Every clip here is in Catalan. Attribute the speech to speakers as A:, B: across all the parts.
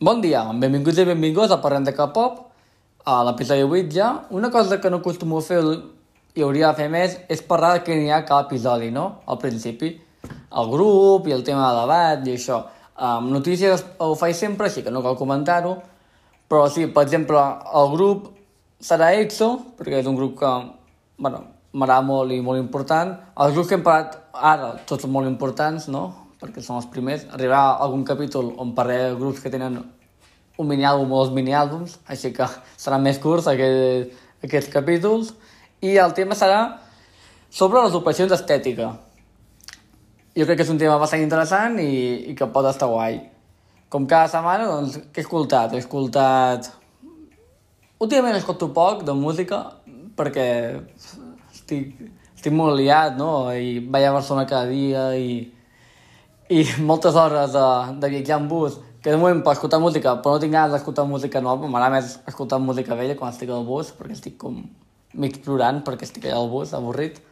A: Bon dia, benvinguts i benvinguts a Parlem de K-pop, a l'episodi 8 ja. Una cosa que no acostumo a fer i hauria de fer més és parlar de què n'hi ha cada episodi, no? Al principi. El grup i el tema de debat i això. Um, notícies ho faig sempre, així que no cal comentar-ho. Però sí, per exemple, el grup serà EXO, perquè és un grup que, bueno, m'agrada molt i molt important. Els grups que hem parlat ara, tots molt importants, no? Perquè són els primers. Arribarà algun capítol on parlaré de grups que tenen un miniàlbum o dos miniàlbums, així que seran més curts aquest, aquests capítols. I el tema serà sobre les operacions estètica. Jo crec que és un tema bastant interessant i, i que pot estar guai. Com cada setmana, doncs, què he escoltat? He escoltat... Últimament escolto poc de música perquè estic, estic molt liat, no? I vaig a Barcelona cada dia i, i moltes hores de, de viatjar en bus, que de moment per escoltar música, però no tinc ganes d'escoltar música nova, m'agrada més escoltar música vella quan estic al bus, perquè estic com mig plorant perquè estic allà al bus, avorrit.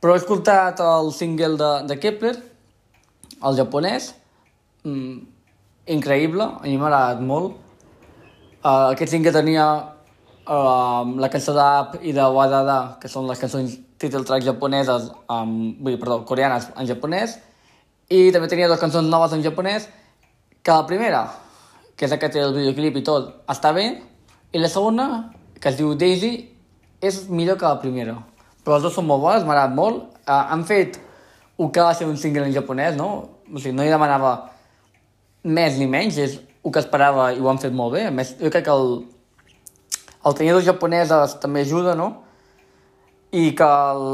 A: Però he escoltat el single de, de Kepler, el japonès, mm, increïble, a mi m'ha agradat molt. Uh, aquest single tenia uh, la cançó d'App i de Wadada, que són les cançons title track japoneses, um, vull dir, perdó, coreanes en japonès, i també tenia dues cançons noves en japonès, que la primera, que és la que té el videoclip i tot, està bé, i la segona, que es diu Daisy, és millor que la primera. Però les dues són molt bones, m'ha molt. Uh, han fet el que va ser un single en japonès, no? O sigui, no hi demanava més ni menys, és el que esperava i ho han fet molt bé. A més, jo crec que el, el tenir dos japoneses també ajuda, no? I que el,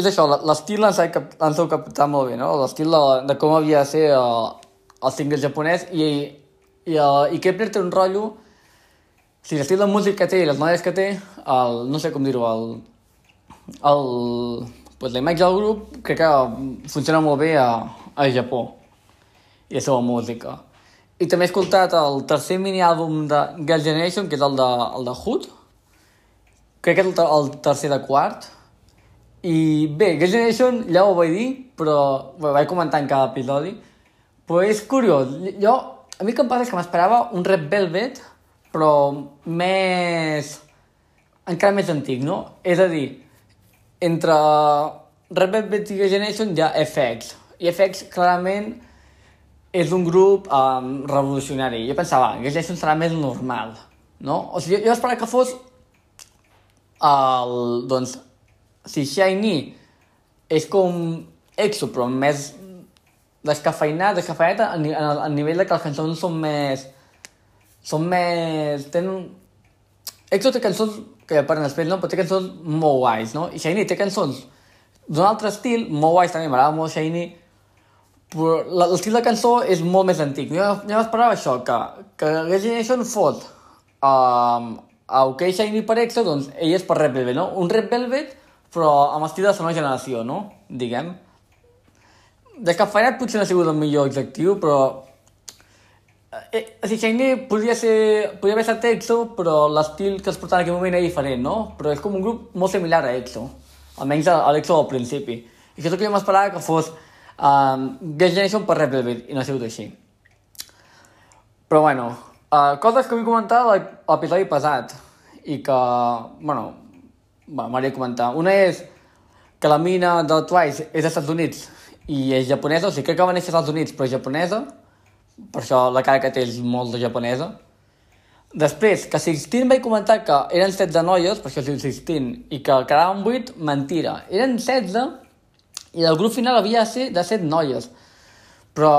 A: és això, l'estil l'han sabut captar molt bé, no? L'estil de, de com havia de ser el, el single japonès i, i, el, i Kepler té un rotllo o sigui, l'estil de música que té i les noies que té, el, no sé com dir-ho, el, el, pues, la imatge del grup crec que funciona molt bé a, a Japó i la seva música. I també he escoltat el tercer mini-àlbum de Girl Generation, que és el de, el de Hood. Crec que és el, el tercer de quart. I bé, Girl Generation ja ho vaig dir, però ho vaig comentar en cada episodi. Però és curiós. Jo, a mi que em passa és que m'esperava un Red Velvet, però més... encara més antic, no? És a dir, entre Red Velvet i Girl Generation hi ha FX. I FX clarament és un grup um, revolucionari. Jo pensava, que Jason serà més normal, no? O sigui, jo esperava que fos el, doncs, si Shiny és com EXO, però més descafeinat, descafeinat a, a, a nivell de que les cançons són més... són més... tenen... EXO té cançons que parlen després, no? Però té cançons molt guais, no? I Shiny té cançons d'un altre estil, molt guais també, m'agrada molt Shiny, però l'estil de cançó és molt més antic. Jo, jo m'esperava això, que, que la Generation fot um, a OK Shiny per Exo, doncs ell és per Red Velvet, no? Un Red Velvet, però amb estil de la nova generació, no? Diguem. Descafeinat potser no ha sigut el millor objectiu, però... Eh, o sigui, Shiny podria, ser, podria haver estat EXO, però l'estil que es portava en aquell moment era diferent, no? Però és com un grup molt similar a EXO. Almenys a l'EXO al principi. I això és el que jo m'esperava que fos Um, Girls' Generation per Red Velvet, i no ha sigut així. Però bueno, uh, coses que vull comentar a l'episodi passat i que, bueno, m'agradaria comentar. Una és que la mina del Twice és dels Estats Units i és japonesa, o sigui, crec que va néixer als Estats Units però japonesa, per això la cara que té és molt de japonesa. Després, que Sixteen vaig comentar que eren 16 noies, per això es diu Sixteen, i que quedaven 8, mentira. Eren 16 i el grup final havia de ser de set noies. Però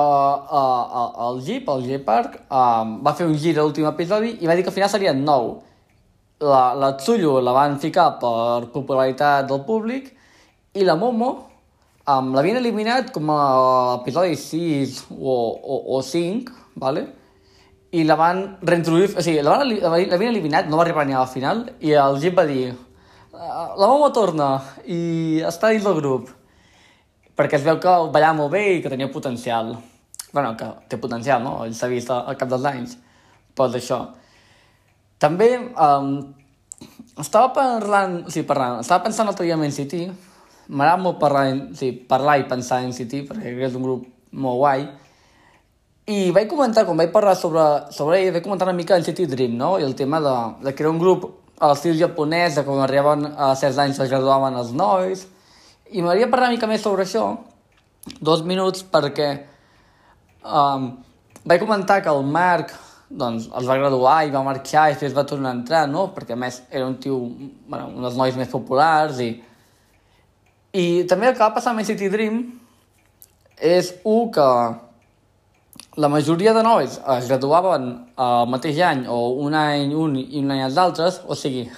A: uh, el Jeep, el Jeep Park, uh, va fer un gir a l'últim episodi i va dir que al final serien nou. La, la Tsuyu la van ficar per popularitat del públic i la Momo um, l'havien eliminat com a episodi 6 o, o, o 5, ¿vale? i la van reintroduir, o sigui, l'havien eliminat, no va arribar ni al final, i el Jeep va dir la Momo torna i està dins del grup perquè es veu que ballava molt bé i que tenia potencial. bueno, que té potencial, no? Ell s'ha vist al cap dels anys. Però d'això. També um, estava parlant, o sigui, parlant, estava pensant l'altre dia en NCT, m'agrada molt parlar, o sigui, parlar i pensar en NCT, perquè és un grup molt guai, I vaig comentar, quan vaig parlar sobre, sobre ell, vaig comentar una mica el City Dream, no? I el tema de, de que era un grup a l'estil japonès, de quan arribaven a certs anys es graduaven els nois, i m'agradaria parlar una mica més sobre això, dos minuts, perquè um, vaig comentar que el Marc doncs, els va graduar i va marxar i després va tornar a entrar, no? Perquè a més era un tio, bueno, un dels nois més populars i... I també el que va passar amb City Dream és, un, que la majoria de nois es graduaven el mateix any o un any un i un any els altres, o sigui...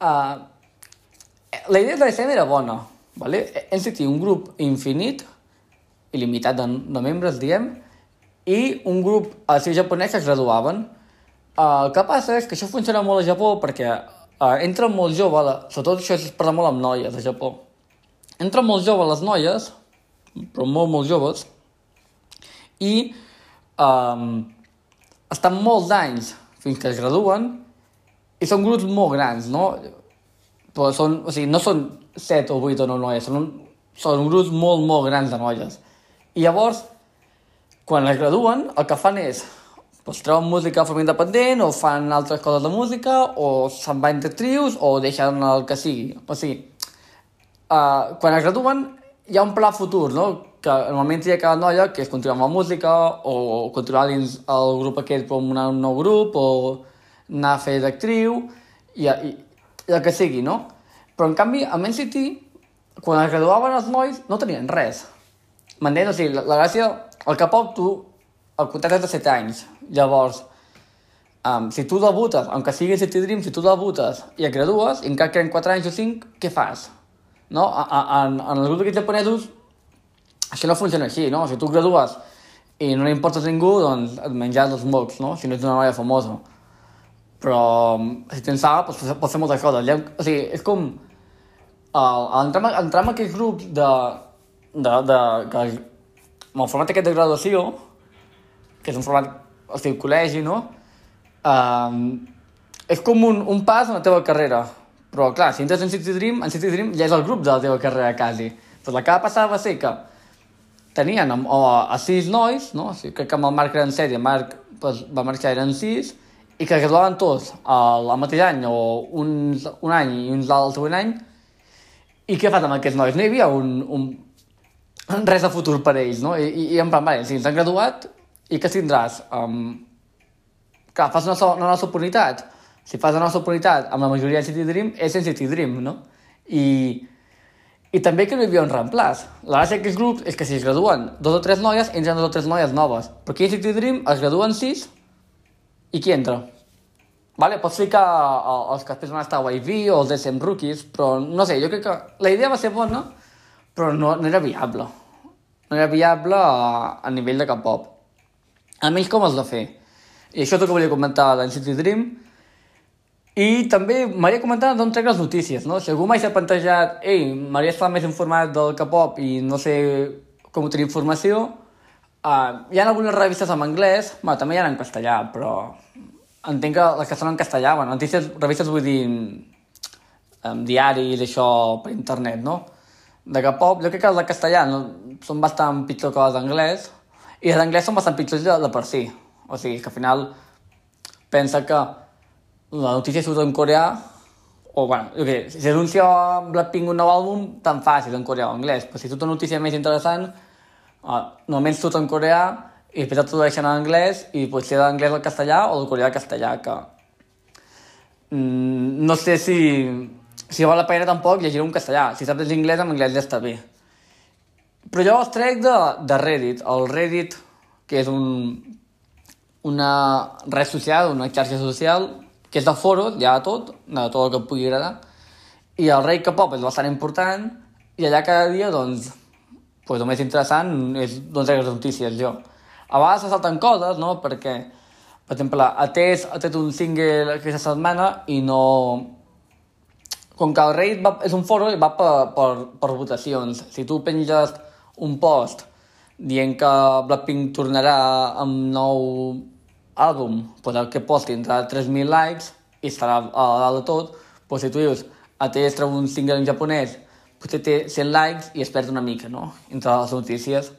A: Uh, la idea de l'escena era bona, vale? NCT, un grup infinit, il·limitat de, de membres, diem, i un grup a ser japonès es graduaven. Uh, el que passa és que això funciona molt a Japó perquè uh, molt jove, la, sobretot això es parla molt amb noies a Japó, entra molt jove les noies, però molt, molt joves, i um, estan molts anys fins que es graduen i són grups molt grans, no? Però són, o sigui, no són 7 o 8 o 9 noies, són, un, són grups molt, molt grans de noies. I llavors, quan es graduen, el que fan és doncs, treuen música de forma independent o fan altres coses de música o se'n van entre trios o deixen el que sigui. O sigui, uh, quan es graduen hi ha un pla futur, no? Que normalment hi ha cada noia que és continuar amb la música o continuar dins el grup aquest per un nou grup o anar a fer d'actriu i, i, i el que sigui, no? Però en canvi a Man City, quan es graduaven els nois, no tenien res. M'entens? O sigui, la, la gràcia cap poc tu, el contracte és de 7 anys. Llavors, um, si tu debutes, aunque sigui City Dream, si tu debutes i et gradues, i encara queden 4 anys o 5, què fas? No? A, a, en, en els grups japonesos, això no funciona així, no? Si tu gradues i no li importes a ningú, doncs et menjas els mocs, no? Si no ets una noia famosa. Però si tens sala, pots, pots fer moltes coses. O sigui, és com... Uh, entrar, entrar en aquells grups de, de, de, que amb el format aquest de graduació, que és un format, o sigui, col·legi, no? Um, és com un, un pas en la teva carrera. Però, clar, si entres en City Dream, en City Dream ja és el grup de la teva carrera, quasi. Però la que va passar va ser que tenien o, a sis nois, no? O sigui, crec que amb el Marc eren set i el Marc pues, va marxar, eren sis, i que graduaven tots al, al mateix any, o uns, un any i uns un any, i què fas amb aquests nois? No hi havia un, un, res de futur per a ells, no? I, i, i en plan, vale, si s'han graduat, i què tindràs? Um, clar, fas una, so, una nova oportunitat. Si fas una nova oportunitat amb la majoria de City Dream, és en City Dream, no? I, i també que no hi havia un reemplaç. La gràcia d'aquests grups és que si es graduen dos o tres noies, entren dos o tres noies noves. Però aquí a City Dream es graduen sis i qui entra? Vale, pots ficar els que després van estar a YV o els SM Rookies, però no sé, jo crec que la idea va ser bona, però no, no era viable no era viable a, a nivell de cap pop. A més, com has de fer? I això és el que volia comentar d'NCT Dream. I també m'hauria comentat d'on trec les notícies, no? Si algú mai s'ha plantejat, ei, m'hauria estat més informat del K-pop i no sé com obtenir informació, uh, hi ha algunes revistes en anglès, bueno, també hi ha en castellà, però entenc que les que són en castellà, bueno, notícies, revistes vull dir um, diaris, això, per internet, no? de K-pop, jo crec que de castellà no, són bastant pitjor que els d'anglès, i els d'anglès són bastant pitjors de, de per si. O sigui, que al final pensa que la notícia surt en coreà, o bueno, jo què, si anuncia Blackpink un nou àlbum, tan fàcil en coreà o en anglès, però si surt una notícia més interessant, uh, normalment surt en coreà i després et tradueixen en anglès i potser d'anglès al castellà o del coreà al castellà, que mm, no sé si si val la pena tampoc llegir un castellà. Si saps l'inglès, amb anglès ja està bé. Però jo els trec de, de Reddit. El Reddit, que és un, una red social, una xarxa social, que és de foros, ja de tot, de tot el que et pugui agradar. I el rei que pop és bastant important, i allà cada dia, doncs, pues, el més interessant és doncs, les notícies, jo. A vegades se salten coses, no?, perquè, per exemple, Atés ha tret un single aquesta setmana i no, com que el Reddit va, és un foro i va per, per, per votacions. Si tu penges un post dient que Blackpink tornarà amb nou àlbum, pues el que post tindrà 3.000 likes i estarà a dalt de tot, pues si tu dius a té treu un single en japonès, potser té 100 likes i es perd una mica, no?, entre les notícies.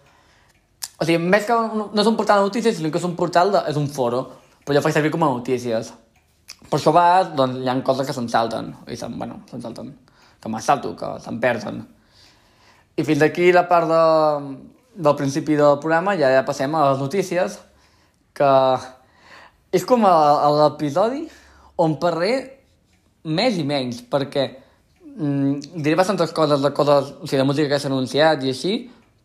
A: O sigui, més que no és un portal de notícies, sinó que és un portal de, és un foro, però jo faig servir com a notícies. Per això va, doncs, hi ha coses que se'n salten, i se'n, bueno, se'n salten, que me'n salto, que se'n perden. I fins aquí la part de, del principi del programa, ja, ja passem a les notícies, que és com l'episodi on parlé més i menys, perquè mm, diré bastantes coses de coses, o sigui, de música que s'ha anunciat i així,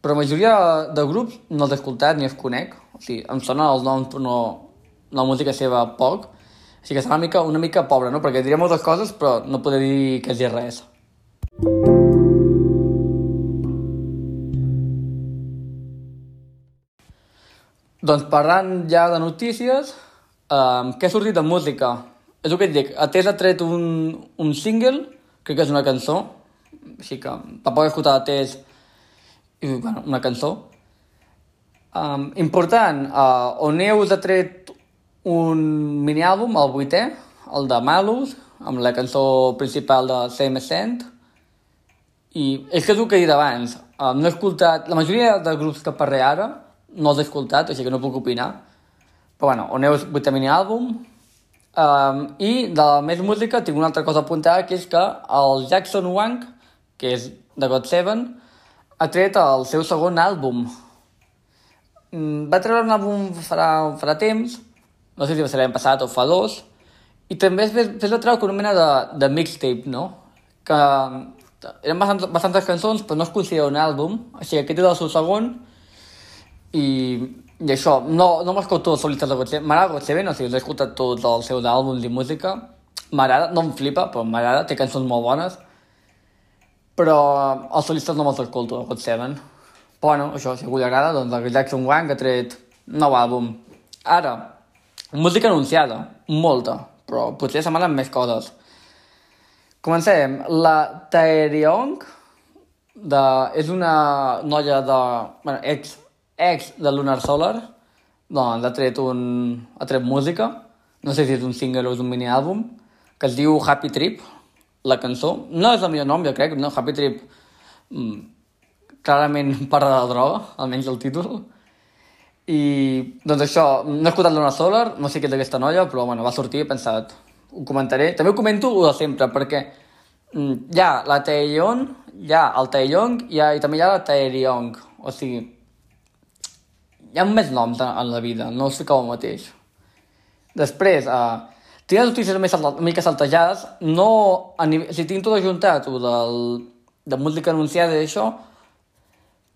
A: però la majoria de grups no els he escoltat ni els conec. O sigui, em sona els noms, però no, la música seva poc. Així que serà una mica, una mica pobra, no? Perquè diré moltes coses, però no podré dir que dir res. Doncs parlant ja de notícies, um, què ha sortit de música? És el que et dic, Atés ha tret un, un single, crec que és una cançó, així que tampoc he escoltat Atés i, bueno, una cançó. Um, important, uh, Oneus ha tret un mini-àlbum, el vuitè, el de Malus, amb la cançó principal de Same Ascent, i és que és el que he dit abans, um, no he escoltat, la majoria de grups que parlé ara no els he escoltat, així que no puc opinar, però bueno, Oneus vuitè mini-àlbum, um, i de la més música tinc una altra cosa apuntada, que és que el Jackson Wang, que és de God Seven, ha tret el seu segon àlbum. Mm, va treure un àlbum farà, farà temps, no sé si va ser l'any passat o fa dos, i també es va treure una mena de, de mixtape, no? Que eren bastantes, bastantes cançons, però no es considera un àlbum, així que aquest és el seu segon, i, i això, no, no m'escolto els solistes de Godseben, m'agrada Godseben, o sigui, he escoltat tots els seus àlbums i música, m'agrada, no em flipa, però m'agrada, té cançons molt bones, però els solistes no me'ls escolto, God Seven. Però bueno, això, si algú li agrada, doncs el Jackson Wang ha tret nou àlbum. Ara, música anunciada, molta, però potser s'amanen més coses. Comencem. La Taeryong de, és una noia de... Bueno, ex, ex de Lunar Solar, doncs ha tret, un, ha tret música, no sé si és un single o és un mini-àlbum, que es diu Happy Trip, la cançó. No és el millor nom, jo crec, no? Happy Trip mm, clarament parla de droga, almenys el títol. I, doncs això, no he escoltat Luna Solar, no sé què és d'aquesta noia, però bueno, va sortir i he pensat, ho comentaré. També ho comento ho de sempre, perquè mm, hi ha la Taeyong, hi ha el Taeyong i, ha, i també hi ha la Taeryong. O sigui, hi ha més noms en la vida, no us fiqueu el mateix. Després, eh, tinc les notícies més una mica saltejades, no a nivell, si tinc tot ajuntat, o del, de música anunciada i això,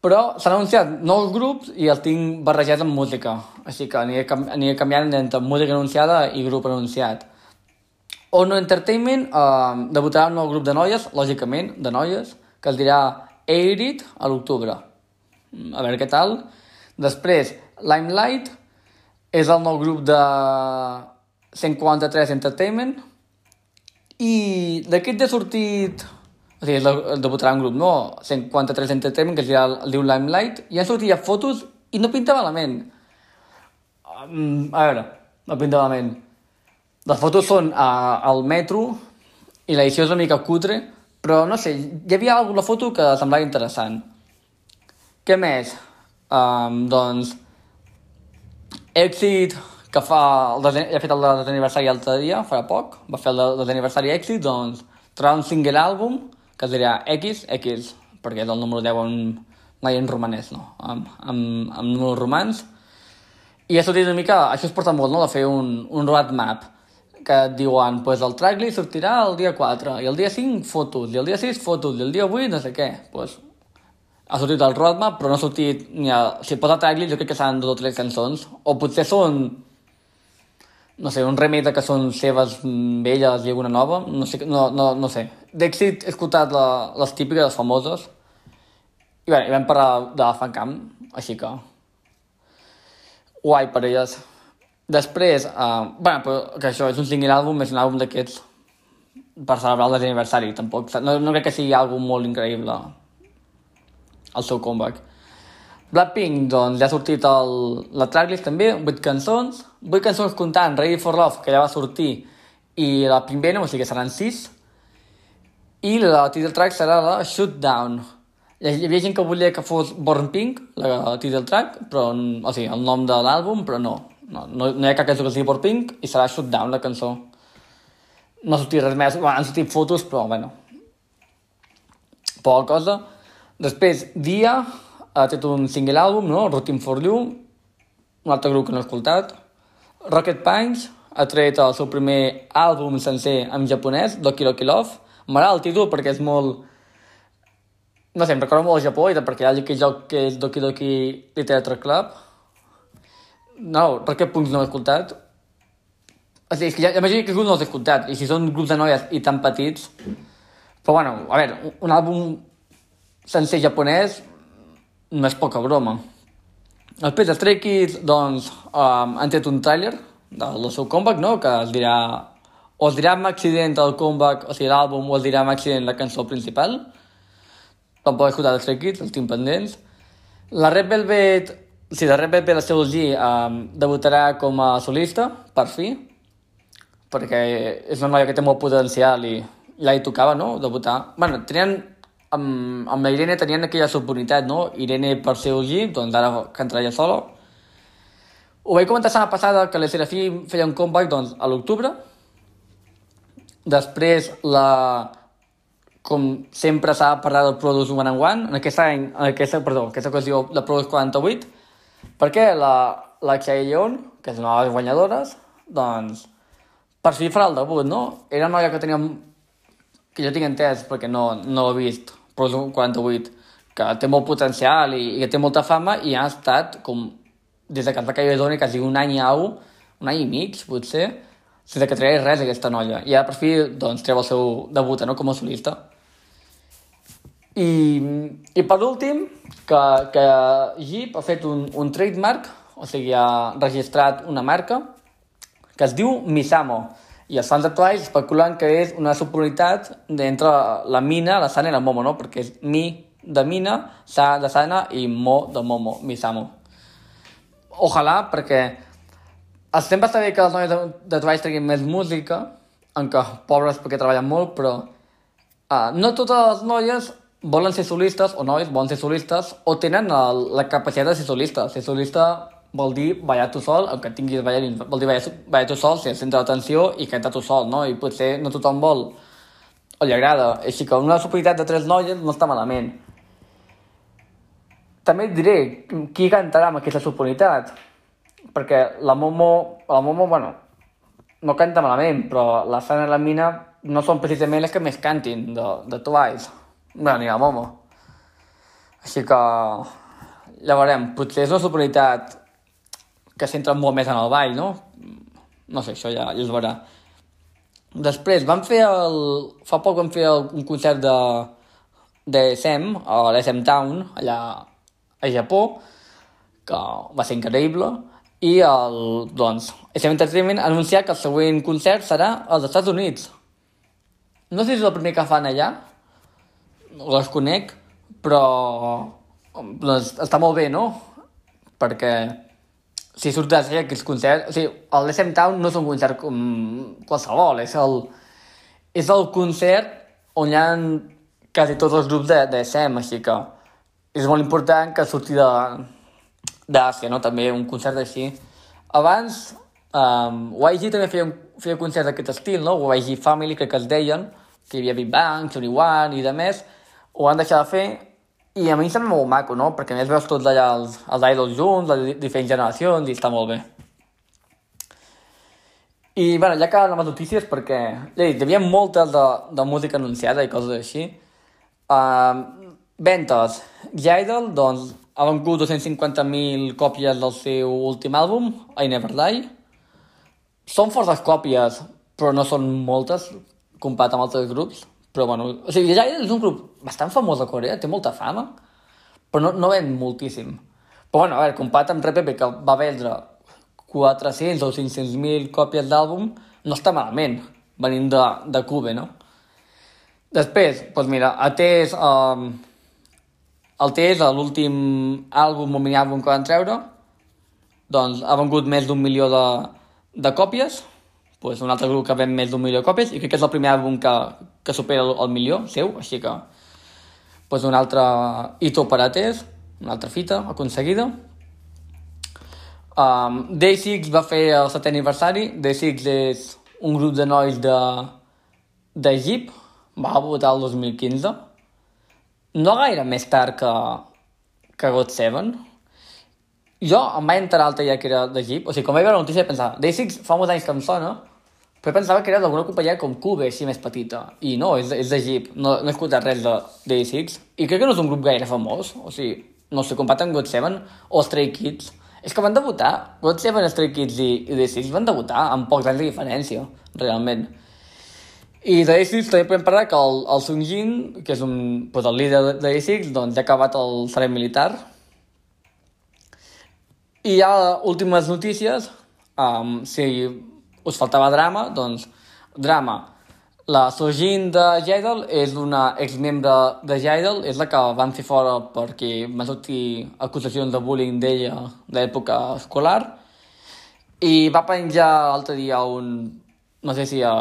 A: però s'han anunciat nous grups i els tinc barrejats amb música, així que aniré, aniré canviant entre música anunciada i grup anunciat. Ono Entertainment eh, debutarà un nou grup de noies, lògicament, de noies, que es dirà Airit a l'octubre. A veure què tal. Després, Limelight és el nou grup de 143 Entertainment i d'aquest ha sortit o sigui, el debutarà un grup, no? 143 Entertainment, que es el diu Limelight, i han sortit ja fotos i no pinta malament. Um, a veure, no pinta malament. Les fotos són uh, al metro i l'edició és una mica cutre, però no sé, hi havia alguna foto que semblava interessant. Què més? Um, doncs, èxit que fa el des, ha fet el d'aniversari l'altre dia, farà poc, va fer el d'aniversari èxit, doncs traurà un single àlbum que es dirà X, X, perquè és el número 10 en, mai en romanès, no? Amb, amb, amb números romans. I ha sortit una mica, això es porta molt, no?, de fer un, un roadmap, que et diuen, pues el tracklist sortirà el dia 4, i el dia 5 fotos, i el dia 6 fotos, i el dia 8 no sé què. Pues, ha sortit el roadmap, però no ha sortit ni a... Si posa tracklist, jo crec que seran dos o tres cançons, o potser són no sé, un remake de que són seves velles i alguna nova, no sé, no, no, no sé. D'èxit he escoltat la, les típiques, les famoses, i bé, i vam parlar de la Fancam, així que... Guai per elles. Després, uh, bueno, però que això és un single àlbum, és un àlbum d'aquests per celebrar el desaniversari, tampoc. No, no crec que sigui algo molt increïble el seu comeback. Blackpink, doncs, ja ha sortit el, la tracklist també, 8 cançons, 8 cançons comptant Ready for Love, que ja va sortir, i la Venom, o sigui que seran 6, i la title track serà la Shoot Down. hi havia gent que volia que fos Born Pink, la title track, però, o sigui, el nom de l'àlbum, però no. No, no, no hi ha cap cançó que es digui Born Pink i serà Shutdown, la cançó. No ha sortit res més, bueno, han sortit fotos, però, bueno, poca cosa. Després, Dia ha tret un single àlbum, no? Routine for You, un altre grup que no he escoltat. Rocket Pines ha tret el seu primer àlbum sencer en japonès, Doki Doki Love. M'agrada el títol perquè és molt... No sé, em recorda molt el Japó i perquè hi ha aquell joc que és Doki Doki Literature Club. No, Rocket Punks no l'he escoltat. O sigui, és que ja, imagino que grups no els he escoltat, i si són grups de noies i tan petits... Però bueno, a veure, un àlbum sencer japonès no és poca broma. Els Stray Kids, doncs, um, han tret un tràiler del seu comeback, no?, que es dirà... O es dirà Accident el comeback, o sigui, l'àlbum, o es dirà Accident la cançó principal. Tampoc he escoltat els Stray Kids, els tinc pendents. La Red Velvet, sí, la Red Velvet, la seu G, um, debutarà com a solista, per fi, perquè és una noia que té molt potencial i ja hi tocava, no?, debutar. bueno, tenien amb, amb la Irene tenien aquella oportunitat, no? Irene per ser OG, doncs ara cantarà ella sola. Ho vaig comentar la passada que la Serafí feia un comeback doncs, a l'octubre. Després, la, com sempre s'ha parlat del Produce One and One, en aquest any, en aquesta, perdó, en aquesta ocasió, la Produce 48, perquè la, la Xai Lleón, que és una de les guanyadores, doncs, per fi farà el debut, no? Era una noia que tenia que jo tinc entès perquè no, no l'he vist Pro 48, que té molt potencial i, i que té molta fama i ha estat com des de que es va caure d'Ona quasi un any i au, un any i mig, potser, sense que tregués res aquesta noia. I ara per fi doncs, treu el seu debut no? com a solista. I, i per últim, que, que Jeep ha fet un, un trademark, o sigui, ha registrat una marca que es diu Misamo i els fans actuals especulen que és una subunitat entre la mina, la sana i la momo, no? Perquè és mi de mina, sa de sana i mo de momo, misamo. Ojalà, perquè sempre està bé que les noies de, de treball treguin més música, encara pobres perquè treballen molt, però uh, no totes les noies volen ser solistes, o nois volen ser solistes, o tenen el, la capacitat de ser solistes. Ser solista vol dir ballar tu sol, aunque tinguis ballarins, vol dir ballar, ballar tu sol, ser el centre d'atenció i cantar tu sol, no? I potser no tothom vol o li agrada. Així que una superioritat de tres noies no està malament. També et diré qui cantarà amb aquesta superioritat, perquè la Momo, la Momo, bueno, no canta malament, però la Sana i la Mina no són precisament les que més cantin de, de Twice. Bé, ni la Momo. Així que ja veurem, potser és una superioritat que s'entra molt més en el ball, no? No sé, això ja, ja es veurà. Després, vam fer el... Fa poc vam fer el, un concert de, de SM, a l'SM Town, allà a Japó, que va ser increïble, i el, doncs, SM Entertainment ha anunciat que el següent concert serà als Estats Units. No sé si és el primer que fan allà, les conec, però doncs, està molt bé, no? Perquè si surt de sèrie aquests concerts... O sigui, el SM Town no és un concert com qualsevol, és el, és el concert on hi ha quasi tots els grups de, de SM, així que és molt important que surti d'Àsia, no? També un concert així. Abans, um, YG també feia, feia concerts d'aquest estil, no? YG Family, crec que es deien, que hi havia Big Bang, Tony One i de més, ho van deixar de fer i a mi em sembla molt maco, no? Perquè més veus tots allà els, els idols junts, les diferents generacions, i està molt bé. I, bueno, ja acaben les notícies perquè, ja dic, hi havia moltes de, de música anunciada i coses així. Uh, ventes. Idol, doncs, ha vengut 250.000 còpies del seu últim àlbum, I Never Die. Són forces còpies, però no són moltes, comparat amb altres grups. Però, bueno, o sigui, ja és un grup bastant famós a Corea, té molta fama, però no, no ven moltíssim. Però, bueno, a veure, comparat amb RPP, que va vendre 400 o 500.000 còpies d'àlbum, no està malament, venint de, de Cube, no? Després, doncs mira, a TES, um, el TES, l'últim àlbum o mini-àlbum que van treure, doncs ha vengut més d'un milió de, de còpies, pues, un altre grup que ven més d'un milió de còpies i crec que és el primer àlbum que, que supera el, el milió seu, així que pues, una altra hito per a test, una altra fita aconseguida. Um, Day6 va fer el setè aniversari. Day6 és un grup de nois de, de Jeep. Va votar el 2015. No gaire més tard que, que God 7. Jo em vaig enterar l'altre dia que era de Jeep. O sigui, quan vaig veure la notícia pensava, Day6 fa molts anys que em sona, però pensava que era d'alguna companyia com Cube, així més petita. I no, és, és de Jeep. No, no he escoltat res de Day6. I crec que no és un grup gaire famós. O sigui, no sé, comparat amb God 7 o Stray Kids. És que van debutar, God 7, Stray Kids i, i Day6 van debutar amb pocs anys de diferència, realment. I de Day6 també podem parlar que el, el Sung Jin, que és un, pues, el líder de Day6, doncs ja ha acabat el servei militar. I hi ha últimes notícies, um, si us faltava drama, doncs drama. La Sojin de Jidal és una exmembre de Jidal, és la que van fer fora perquè van sortir acusacions de bullying d'ella de l'època escolar i va penjar l'altre dia un, no sé si a,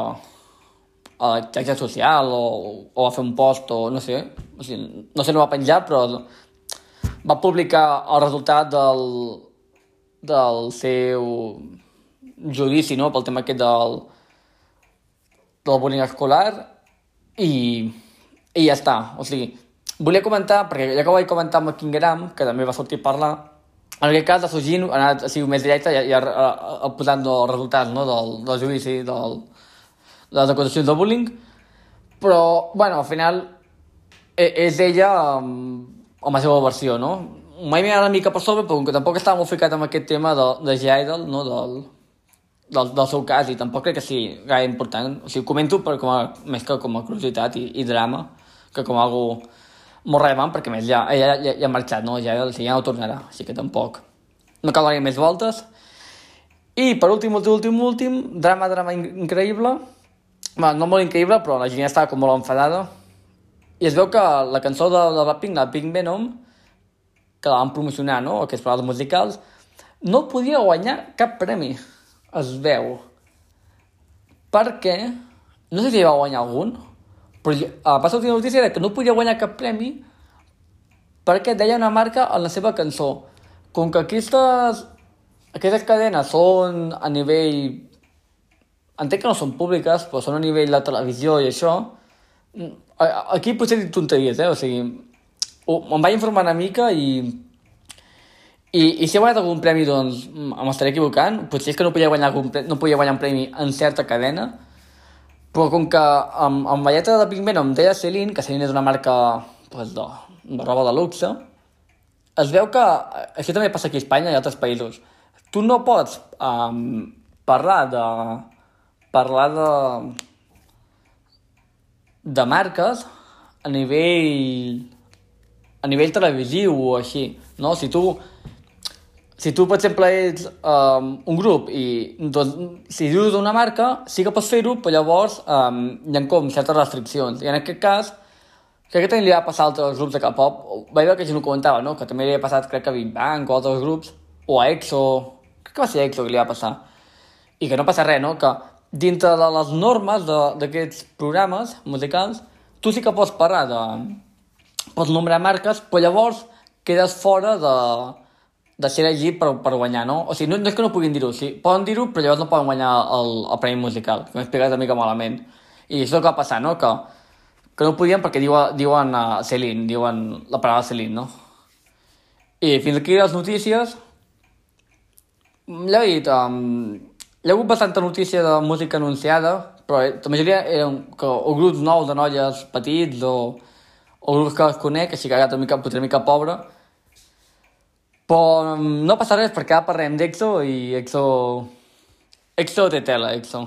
A: a xarxa social o, o va fer un post o no sé, o sigui, no sé no va penjar però va publicar el resultat del, del seu judici no? pel tema aquest del, del bullying escolar i, i ja està. O sigui, volia comentar, perquè ja que ho vaig comentar amb Kingram, que també va sortir a parlar, en aquest cas, de Sugin ha anat ha sigut més directe i ha, ha, ha posat els resultats no? del, del judici, del, de les acusacions de bullying, però, bueno, al final e, és ella amb, amb la seva versió, no? M'he mirat una mica per sobre, però com que tampoc estava molt ficat amb aquest tema de, de G-Idol, no? del, del, del seu cas i tampoc crec que sigui gaire important. O sigui, comento per com a, més que com a curiositat i, i drama, que com a algo molt rellevant, perquè més ja, ja, ja, ja ha marxat, no? Ja, ja, no tornarà, així que tampoc. No cal més voltes. I per últim, últim, últim, últim, drama, drama increïble. Bé, no molt increïble, però la gent estava com molt enfadada. I es veu que la cançó de, de la Pink, la Pink Venom, que la van promocionar, no?, aquests programes musicals, no podia guanyar cap premi es veu perquè, no sé si va guanyar algun, però a la notícia era que no podia guanyar cap premi perquè deia una marca en la seva cançó. Com que aquestes, aquestes cadenes són a nivell... Entenc que no són públiques, però són a nivell de televisió i això, aquí potser dic tonteries, eh? O sigui, em vaig informar una mica i i, i si he guanyat algun premi, doncs m'estaré equivocant. Potser és que no podia guanyar, algun, no podia guanyar un premi en certa cadena, però com que amb, amb la lletra de Pink em deia Celine, que Celine és una marca pues, de, de roba de luxe, es veu que això també passa aquí a Espanya i a altres països. Tu no pots um, parlar de parlar de de marques a nivell a nivell televisiu o així, no? Si tu si tu, per exemple, ets um, un grup i doncs, si dius d'una marca, sí que pots fer-ho, però llavors um, hi ha com certes restriccions. I en aquest cas, crec que també li va passar a altres grups de K-pop. Vaig veure que gent ho comentava, no? Que també li ha passat, crec que a Big Bang o altres grups, o a EXO, crec que va ser EXO que li va passar. I que no passa res, no? Que dintre de les normes d'aquests programes musicals, tu sí que pots parlar de... pots nombrar marques, però llavors quedes fora de de ser allí per, per guanyar, no? O sigui, no, no és que no puguin dir-ho, sí, poden dir-ho, però llavors no poden guanyar el, el premi musical, que m'he explicat una mica malament. I això és el que va passar, no? Que, que no podien perquè diuen, diuen uh, Celine, diuen la paraula Celine, no? I fins aquí les notícies. Ja he dit, um, hi ha hagut bastanta notícia de música anunciada, però la majoria eren que, o grups nous de noies petits o, o grups que els conec, així que ha una mica, potser una mica pobre, però mm, no passa res perquè ara parlem d'EXO i EXO... EXO té tela, EXO.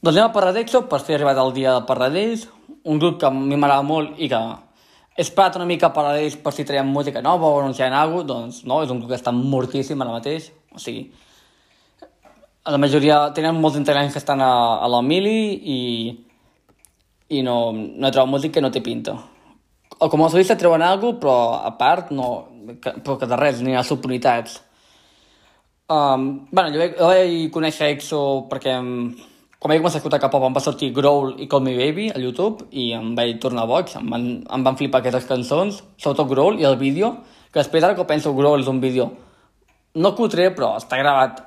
A: Doncs anem a parlar d'EXO per fer arribat el dia de parlar d'ells, un grup que a mi m'agrada molt i que he esperat una mica a parlar d'ells per si traiem música nova o anunciant alguna cosa, doncs no, és un grup que està mortíssim ara mateix, o sigui, la majoria tenen molts integrants que estan a, a la mili i i no, no trobo música que no té pinta. O com a solista treuen alguna cosa, però a part no, que, però que de res, ni les oportunitats. Um, bueno, jo vaig, jo vaig conèixer EXO perquè quan vaig començar a escoltar K-pop em va sortir Growl i Call Me Baby a YouTube i em vaig tornar boig, em van, em van flipar aquestes cançons, sobretot Growl i el vídeo, que després ara que penso Growl és un vídeo no cutre, però està gravat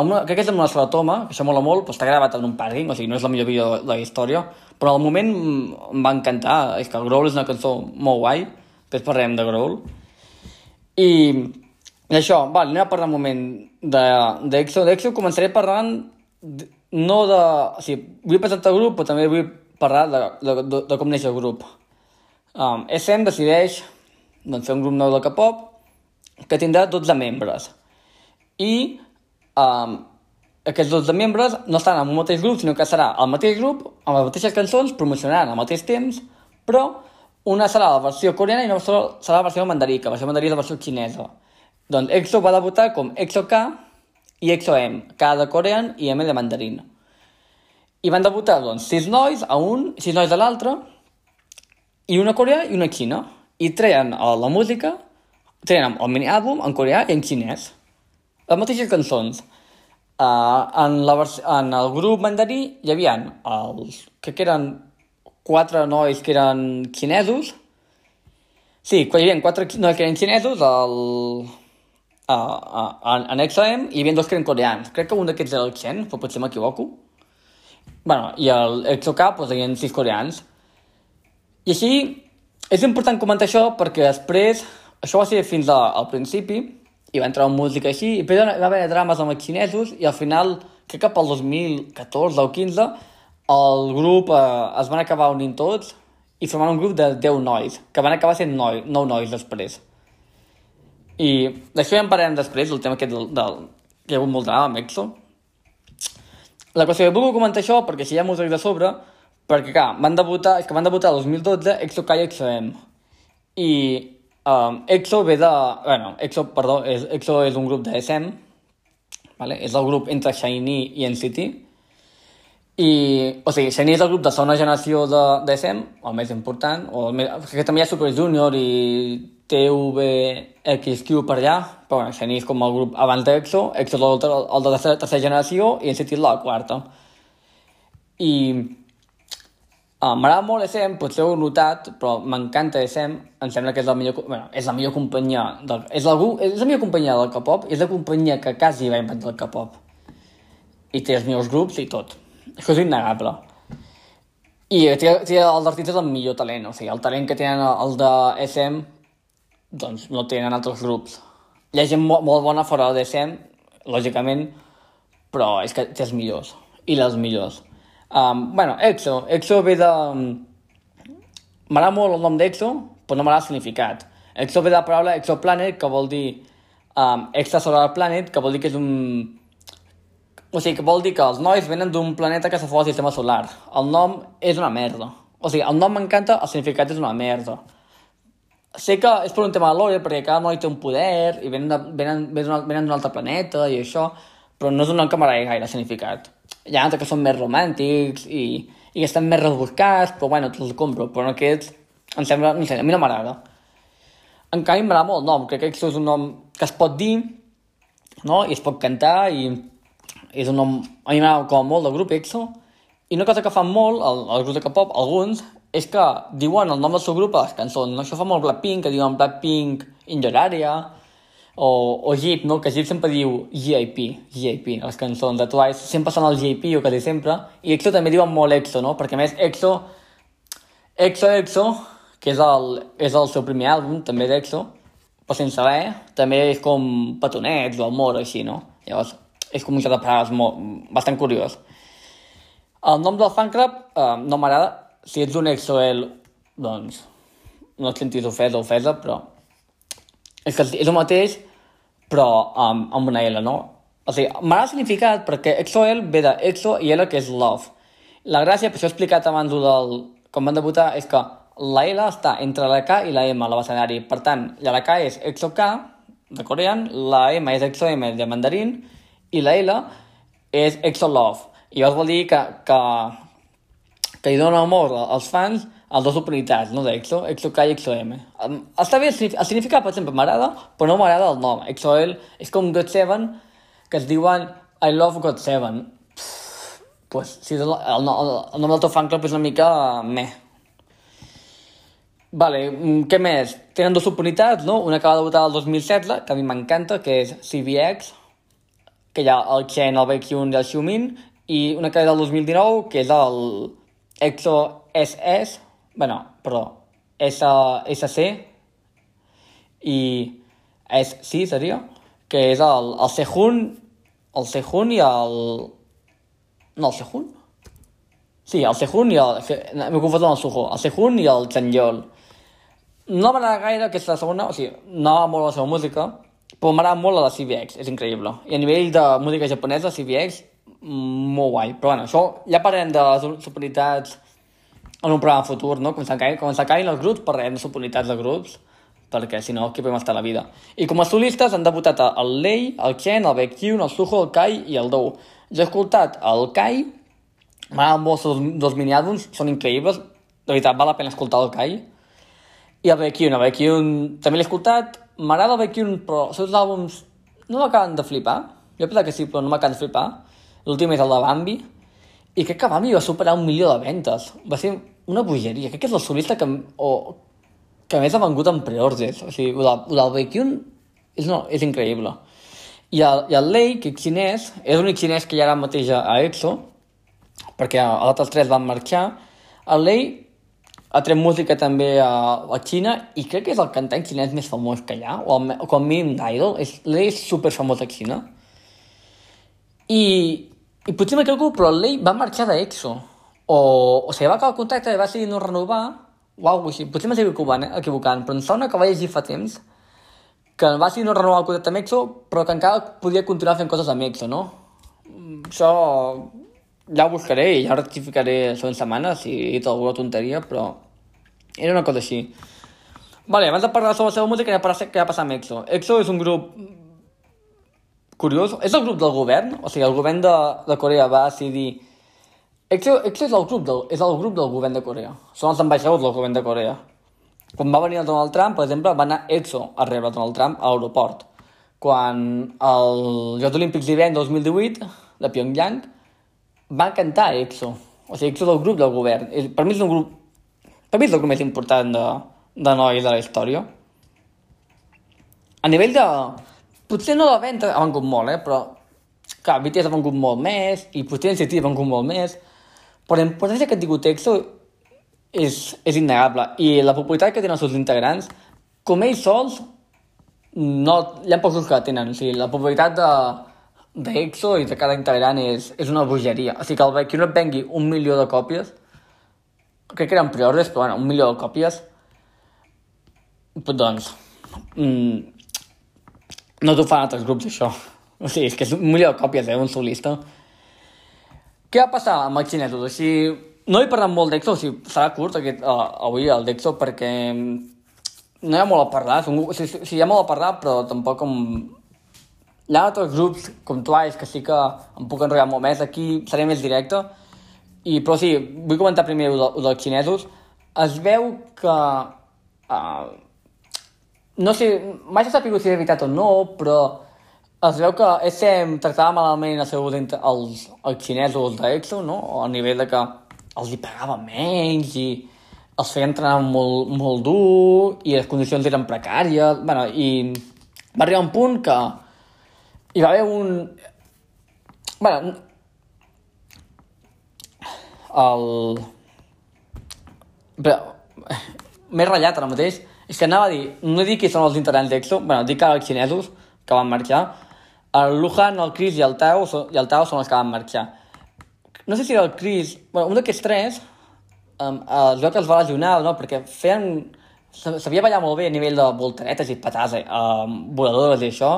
A: una, crec que és amb una sola toma, que això mola molt, però està gravat en un pàrquing, o sigui, no és el millor vídeo de la història, però al moment em va encantar, és que Growl és una cançó molt guai, després parlem de Growl. I, i això, va, anem a parlar un moment d'EXO. De, D'EXO començaré parlant no de... O sigui, vull presentar el grup, però també vull parlar de, de, de, de com neix el grup. Um, SM decideix doncs, fer un grup nou de K-pop que tindrà 12 membres. I um, aquests 12 membres no estan en un mateix grup, sinó que serà el mateix grup, amb les mateixes cançons, promocionaran al mateix temps, però una serà la versió coreana i una serà la versió mandarí, que la versió mandarí és la versió xinesa. Doncs EXO va debutar com EXO-K i EXO-M, K de corean i M de mandarín. I van debutar, doncs, sis nois a un, sis nois a l'altre, i una coreà i una xina. I treien la música, treien el mini-àlbum en coreà i en xinès. Les mateixes cançons. Uh, en, la en el grup mandarí hi havia els que eren quatre nois que eren xinesos. Sí, hi havia quatre nois que eren xinesos, el, uh, uh, en, en XM, hi havia dos que eren coreans. Crec que un d'aquests era el Chen, però potser m'equivoco bueno, i el EXO-K pues, hi ha sis coreans. I així, és important comentar això perquè després, això va ser fins a, al principi, i va entrar música així, i després va haver drames amb els xinesos, i al final, crec que pel 2014 o 15, el grup eh, es van acabar unint tots i formant un grup de 10 nois, que van acabar sent 9, 9 nois després. I d'això ja en parlarem després, el tema aquest del, del, que hi ha hagut molt drama amb EXO, la qüestió que vull comentar això perquè si hi ha músics de sobre, perquè clar, van debutar, és que van debutar el 2012 EXO K i EXO-M. I um, EXO ve de... Bueno, EXO, perdó, és, EXO és un grup de SM, vale? és el grup entre Shiny i NCT, i, o sigui, Shiny és el grup de segona generació de, de SM, el més important, o el més, que també hi ha Super Junior i TVXQ per allà, però bueno, Xení és com el grup abans d'EXO, EXO és el, el de la tercera, tercera generació i en sentit la quarta. I m'agrada molt SM, potser ho heu notat, però m'encanta SM, em sembla que és la millor, bueno, és la millor companyia, del, és, la, és la millor companyia del K-pop, és la companyia que quasi va inventar el K-pop. I té els millors grups i tot. Això és innegable. I té, té els artistes amb millor talent, o sigui, el talent que tenen el de SM doncs no tenen altres grups. Hi ha gent molt, molt bona fora de DSM, lògicament, però és que té els millors, i les millors. Um, bueno, EXO. EXO ve de... M'agrada molt el nom d'EXO, però no m'agrada el significat. EXO ve de la paraula exoplanet, que vol dir um, extrasolar planet, que vol dir que és un... O sigui, que vol dir que els nois venen d'un planeta que se fot al sistema solar. El nom és una merda. O sigui, el nom m'encanta, el significat és una merda sé que és per un tema de lore, perquè cada noi té un poder i venen venen, venen d'un altre planeta i això, però no és un nom que m'agradi gaire significat. Hi ha altres que són més romàntics i, i estan més rebuscats, però bueno, te'ls compro, però aquests em sembla, no sé, a mi no m'agrada. En canvi m'agrada molt el nom, crec que això és un nom que es pot dir, no? i es pot cantar, i és un nom, a mi m'agrada com molt del grup EXO, i una cosa que fan molt, el, el grup de K-pop, alguns, és que diuen el nom del seu grup a les cançons. No? Això fa molt Blackpink, que diuen Blackpink in your area, o, o Jeep, no? que Jeep sempre diu GIP, GIP, les cançons de Twice, sempre són el GIP o quasi sempre, i EXO també diuen molt EXO, no? perquè més EXO, EXO, EXO, que és el, és el seu primer àlbum, també d'EXO, però sense saber, també és com petonets o amor, així, no? Llavors, és com un joc de paraules molt, bastant curiós. El nom del fan club eh, no m'agrada, si ets un EXO-L, doncs no et sentis ofès o ofesa, però és que és el mateix, però amb, amb una L, no? O sigui, m'ha significat perquè EXO-L ve de EXO i L que és love. La gràcia, per això he explicat abans del, com van debutar, és que la L està entre la K i la M a l'escenari. Per tant, la K és EXO-K, de corean, la M és EXO-M de mandarín, i la L és EXO-Love. I llavors vol dir que, que que li dona amor als fans a dues oportunitats, no? d'EXO, EXO-K i EXO-M. Està bé, el significat, per exemple, m'agrada, però no m'agrada el nom. EXO-L és com God7, que es diuen I love God7. pues, sí, el, el, el nom del teu fan club és una mica meh. Vale, mm, què més? Tenen dues subunitats, no? Una que va debutar el 2016, que a mi m'encanta, que és CVX, que hi ha el Chen, el Baekhyun i el Xiumin, i una que és del 2019, que és el Exo SS, bueno, perdó, S, SC, i S6 seria, que és el, el Sehun, el Sehun i el... No, el Sehun? Sí, el Sehun i el... M'he confós amb el Suho. El Sehun i el Chanyeol. No m'agrada gaire aquesta segona, o sigui, no va molt la seva música, però m'agrada molt la CBX, és increïble. I a nivell de música japonesa, CBX, molt guai. Però bueno, això ja parlem de les superioritats en un programa futur, no? Quan s'acaben els grups, parlem de superioritats de grups, perquè si no, aquí podem estar la vida. I com a solistes han debutat el Lei, el Ken, el Baekhyun, el Suho, el Kai i el Dou. Jo he escoltat el Kai, m'agraden molt els dos mini-àlbums, són increïbles, de veritat, val la pena escoltar el Kai, i el Baekhyun, el Baekhyun també l'he escoltat, m'agrada el Baekhyun, però els seus àlbums no m'acaben de flipar. Jo penso que sí, però no m'acaben de flipar. L'últim és el de Bambi, i crec que Bambi va superar un milió de ventes. Va ser una bogeria. Crec que és el solista que, o, que més ha vengut en preordres. O sigui, el, el del Baekhyun és, no, és increïble. I el, i el Lei, que és xinès, és l'únic xinès que hi ha ara mateix a EXO, perquè els altres tres van marxar. El Lei ha tret música també a, a Xina i crec que és el cantant xinès més famós que hi ha, o, el, com a mínim d'Idol, és, és super famós a Xina. I, i potser m'equivoco, però el Lei va marxar d'EXO. O, o sigui, va acabar el contracte i va decidir no renovar, o alguna cosa així. Potser m'estic equivocant, eh, equivocant, però em sona que va llegir fa temps que va decidir no renovar el contracte amb EXO, però que encara podia continuar fent coses amb EXO, no? Això ja ho buscaré i ja ho rectificaré això en setmanes si he dit alguna tonteria, però era una cosa així. Vale, abans de parlar sobre la seva música, ja parlar què va passar amb EXO. EXO és un grup curiós. És el grup del govern, o sigui, el govern de, de Corea va decidir... EXO, és, el grup del, és el grup del govern de Corea. Són els ambaixadors del govern de Corea. Quan va venir el Donald Trump, per exemple, va anar EXO a rebre Donald Trump a l'aeroport. Quan els Jocs Olímpics d'hivern 2018 de Pyongyang va cantar EXO. O sigui, EXO del grup del govern. Per mi és un grup... Per mi és el grup més important de, de nois de la història. A nivell de... Potser no de venda ha vengut molt, eh? Però, clar, BTS ha vengut molt més, i potser NCT ha vengut molt més, però la importància que ha tingut EXO és, és innegable. I la popularitat que tenen els seus integrants, com ells sols, no, hi ha pocs que la tenen. O sigui, la popularitat de, d'EXO i de cada integrant és, és una bogeria. O sigui que el, que no et vengui un milió de còpies, crec que eren preordres, però bueno, un milió de còpies, doncs, mm, no t'ho fan altres grups, això. O sigui, és que és un milió de còpies, eh, un solista. Què va passar amb els xinesos? Sigui, no he parlat molt d'EXO, o sigui, serà curt aquest, uh, avui el d'EXO, perquè no hi ha molt a parlar, o sigui, sí, hi ha molt a parlar, però tampoc com hi ha altres grups com Twice que sí que em puc enrotllar molt més, aquí seré més directe, i, però sí, vull comentar primer el, el dels xinesos. Es veu que... Uh, no sé, mai s'ha sabut si és veritat o no, però es veu que SM tractava malament els, seus, els, els xinesos d'EXO, no? A nivell de que els hi pagava menys i els feien entrenar molt, molt dur i les condicions eren precàries. bueno, I va arribar un punt que hi va haver un... bueno, el... Però, m'he ratllat ara mateix. És que anava a dir, no dic que són els integrants d'EXO, bueno, dic que els xinesos que van marxar, el Luhan, el Chris i el Tao, i el Tao són els que van marxar. No sé si el Chris... Bueno, un d'aquests tres um, veu que es va lesionar, no? Perquè feien... Sabia ballar molt bé a nivell de voltaretes i patades, eh, voladores i això,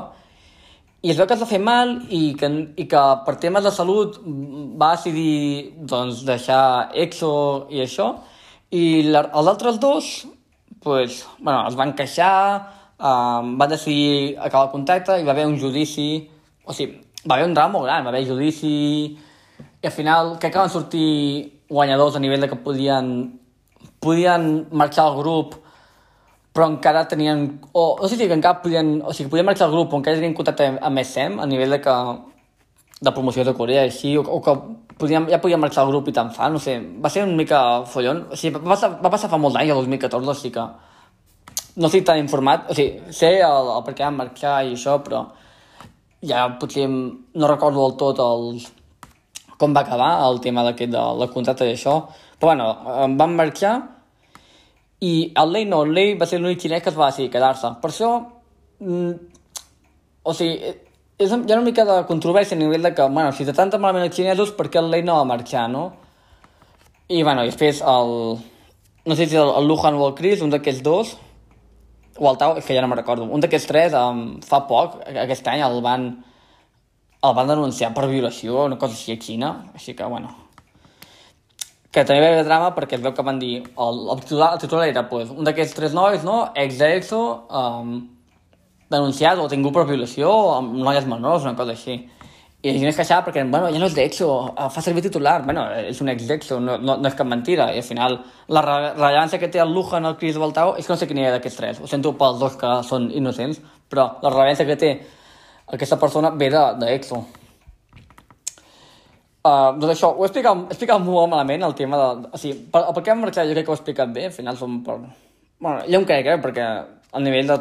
A: i es veu que es va fer mal i que, i que per temes de salut va decidir doncs, deixar EXO i això. I la, els altres dos pues, bueno, es van queixar, um, van decidir acabar el contacte i va haver un judici, o sigui, va haver un drama molt gran, va haver judici i al final crec que van sortir guanyadors a nivell de que podien, podien marxar al grup però encara tenien, o no sé si encara podien, o sigui, podien marxar el grup, o encara tenien contacte amb SM, a nivell de que de promoció de Corea, així, o, o que podíem, ja podíem marxar el grup i tant fa, no sé, va ser una mica follon, o sigui, va passar, va passar fa molt d'anys, el 2014, o sigui que no estic tan informat, o sigui, sé el, el per què vam marxar i això, però ja potser no recordo del tot el, com va acabar el tema d'aquest de la contracte d'això, però bueno, em van marxar i el Lei no, el Lei va ser l'únic xinès que es va decidir quedar-se. Per això, mm, o sigui, és, hi ha una mica de controvèrsia a nivell de que, bueno, si de tanta malament els xinesos, per què el Lei no va marxar, no? I, bueno, i després el... No sé si el, el Luhan o el Chris, un d'aquests dos, o el Tau, que ja no me'n recordo, un d'aquests tres, um, fa poc, aquest any, el van, el van denunciar per violació, una cosa així a Xina, així que, bueno, que també va haver drama perquè es veu que van dir, el, el, titular, el titular era, pues, un d'aquests tres nois, no?, ex d'EXO, um, denunciat o tingut per violació amb noies menors, una cosa així. I la gent es queixava perquè, bueno, ja no és d'EXO, eh, fa servir titular, bueno, és un ex d'EXO, no, no, no és cap mentira. I al final, la rellevància que té el Lujan, el Chris Baltau, és que no sé quin era d'aquests tres. Ho sento pels dos que són innocents, però la rellevància que té aquesta persona ve d'EXO. Uh, doncs això, ho he explicat, he explicat molt malament, el tema de... O sigui, per, per què hem marxat jo crec que ho he explicat bé, al final som per... Bueno, jo em crec, eh, perquè al nivell de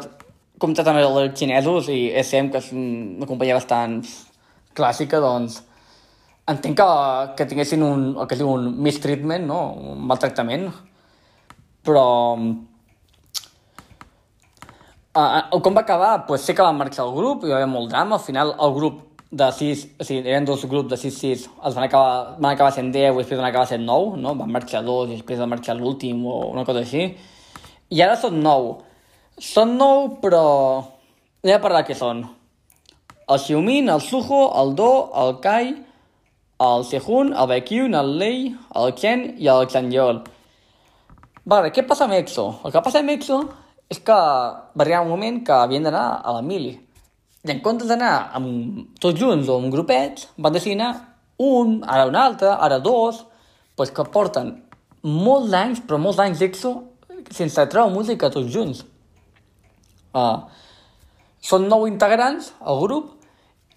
A: com també els xinesos i SM, que és una companyia bastant clàssica, doncs entenc que, que tinguessin un, el que es diu un mistreatment, no? un maltractament, però uh, com va acabar? Pues sé que van marxar el grup, hi va haver molt drama, al final el grup de 6, o sigui, eren dos grups de 6-6, els van acabar, van acabar sent 10 i després van acabar sent 9, no? Van marxar dos i després van marxar l'últim o una cosa així. I ara són 9 són nou, però anem a parlar què són. El Xiumin, el Suho, el Do, el Kai, el Sehun, el Baekhyun, el Lei, el Chen i el Chanyeol. Vale, què passa amb EXO? El que passa amb EXO és que va arribar un moment que havien d'anar a la mili. I en comptes d'anar amb tots junts o amb grupets, van decidir anar un, ara un altre, ara dos, pues que porten molts anys, però molts anys d'EXO sense treure música tots junts. Uh, són nou integrants al grup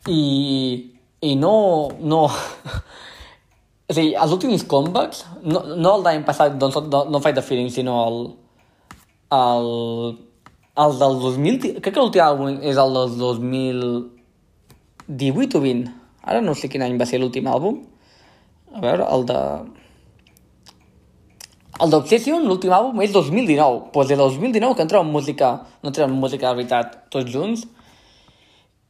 A: i, i no... no a dir, els últims comebacks, no, no el d'any passat, doncs, no, no Fight the Feeling, sinó el, el, el del 2000... Crec que l'últim àlbum és el del 2018 o 20. Ara no sé quin any va ser l'últim àlbum. A veure, el de... El d'Obsession, l'últim àlbum, és 2019. Doncs pues de 2019 que entrem en música, no entrem en música de veritat tots junts.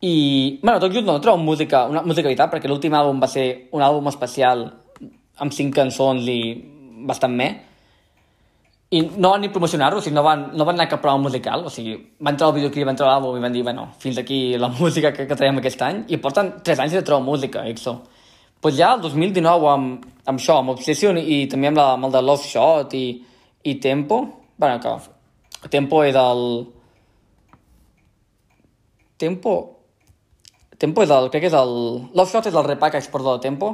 A: I, bueno, tots junts no, en música, una veritat, perquè l'últim àlbum va ser un àlbum especial amb cinc cançons i bastant me. I no van ni promocionar-ho, o sigui, no van, no van anar a cap prova musical, o sigui, van entrar al videoclip, van entrar a l'àlbum i van dir, bueno, fins aquí la música que, que traiem aquest any, i porten 3 anys de trobar música, EXO pues ja el 2019 amb, amb això, amb Obsession i també amb, la, amb el de Love Shot i, i Tempo, bueno, que Tempo és el... Tempo... Tempo és el... crec que és el... Love Shot és el repackage, perdó, de Tempo.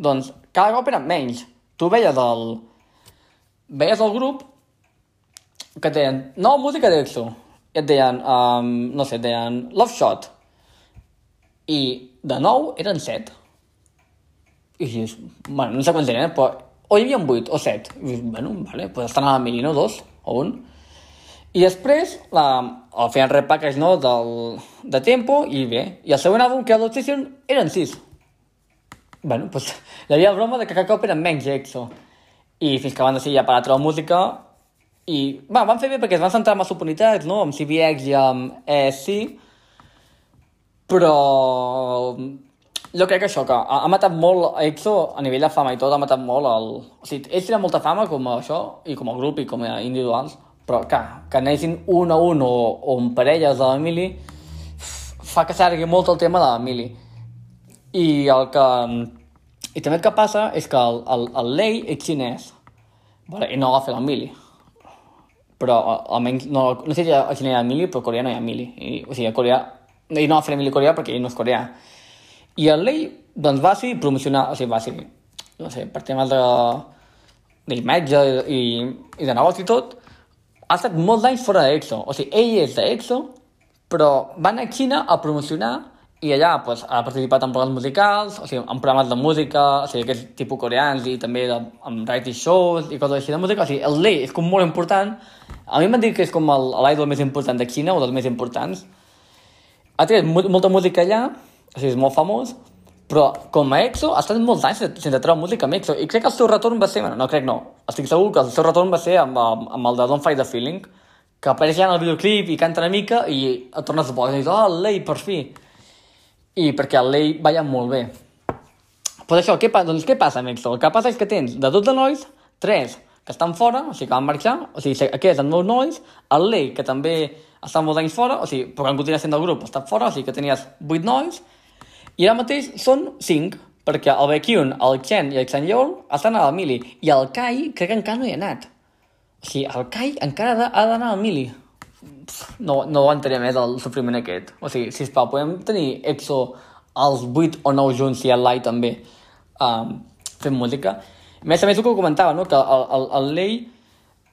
A: Doncs cada cop eren menys. Tu veies el... Veies el grup que deien, no, música d'EXO. I et deien, um, no sé, et deien Love Shot. I de nou eren set i dius, bueno, no sé quants eren, eh, però o hi havia 8 o 7. I dius, bueno, vale, pues estan a la no? Dos o un. I després, la, el feien repackage, no?, del, de tempo, i bé. I el següent àlbum, que era l'Obsession, eren 6. Bueno, pues, hi havia broma de que cada cop eren menys EXO. I fins que van decidir ja parar la música, i, bueno, van fer bé perquè es van centrar en les oportunitats, no?, amb CBX i amb ESC, però jo crec que això, que ha, ha matat molt a EXO a nivell de fama i tot, ha matat molt el... O sigui, ells tenen molta fama com a això, i com a grup i com a individuals, però que, que anessin un a un o, o en parelles de l'Emili fa que s'argui molt el tema de l'Emili. I el que... I també el que passa és que el, el, el Lei és xinès, vale, i no fer l'Emili. Però almenys, no, no sé si a Xina hi ha Emili, però a Corea no hi ha Emili. I, o sigui, a Corea... I no va fer l'Emili Corea perquè ell no és coreà i el Lei, doncs, va ser promocionar, o sigui, va ser, no sé, per temes de d'imatge i, i de negoci i tot, ha estat molts anys fora d'EXO. O sigui, ell és d'EXO, però va anar a Xina a promocionar i allà pues, ha participat en programes musicals, o sigui, en programes de música, o sigui, aquest tipus coreans i també de, en reality shows i coses així de música. O sigui, el Lei és com molt important. A mi m'han dit que és com l'idol més important de Xina, o dels més importants. Ha tret molta música allà, o sigui, és molt famós, però com a EXO ha estat molts anys sense treure música amb EXO i crec que el seu retorn va ser, bueno, no crec no, estic segur que el seu retorn va ser amb, amb, amb el de Don't Fight the Feeling, que apareix ja en el videoclip i canta una mica i et tornes a posar i dius, oh, Lei, per fi i perquè el Lei balla molt bé. Pues això, què, doncs què passa amb EXO? El que passa és que tens de 12 nois, 3 que estan fora, o sigui, que van marxar, o sigui, aquests són nous nois, el Lei, que també està molts anys fora, o sigui, però que continua sent del grup, està fora, o sigui que tenies 8 nois, i ara mateix són 5, perquè el Baekhyun, el Chen i el Chanyeol estan a la Mili, i el Kai crec que encara no hi ha anat. O sigui, el Kai encara ha d'anar a la Mili no, no aguantaria més el sofriment aquest. O sigui, sisplau, podem tenir EXO els 8 o 9 junts i el Lai també um, fent música. A més a més, el que comentava, no? que el, el, el Lei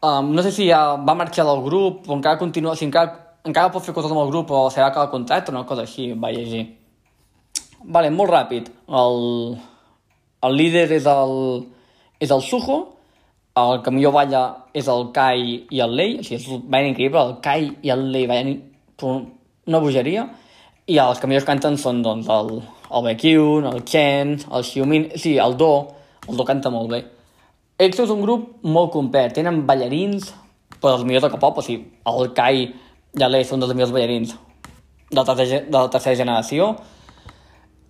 A: um, no sé si ja va marxar del grup o encara continua, si encara, encara pot fer coses amb el grup o serà que el contracte o una cosa així, va llegir. Vale, molt ràpid. El, el líder és el, és el Suho, el que millor balla és el Kai i el Lei, o sigui, és ballen increïble, el Kai i el Lei ballen una bogeria, i els que millors canten són doncs, el, el Baekhyun, el Chen, el Xiumin, sí, el Do, el Do canta molt bé. EXO és un grup molt complet, tenen ballarins, però els millors de K-pop, o sigui, el Kai i el Lei són dels millors ballarins de la tercera, de la tercera generació,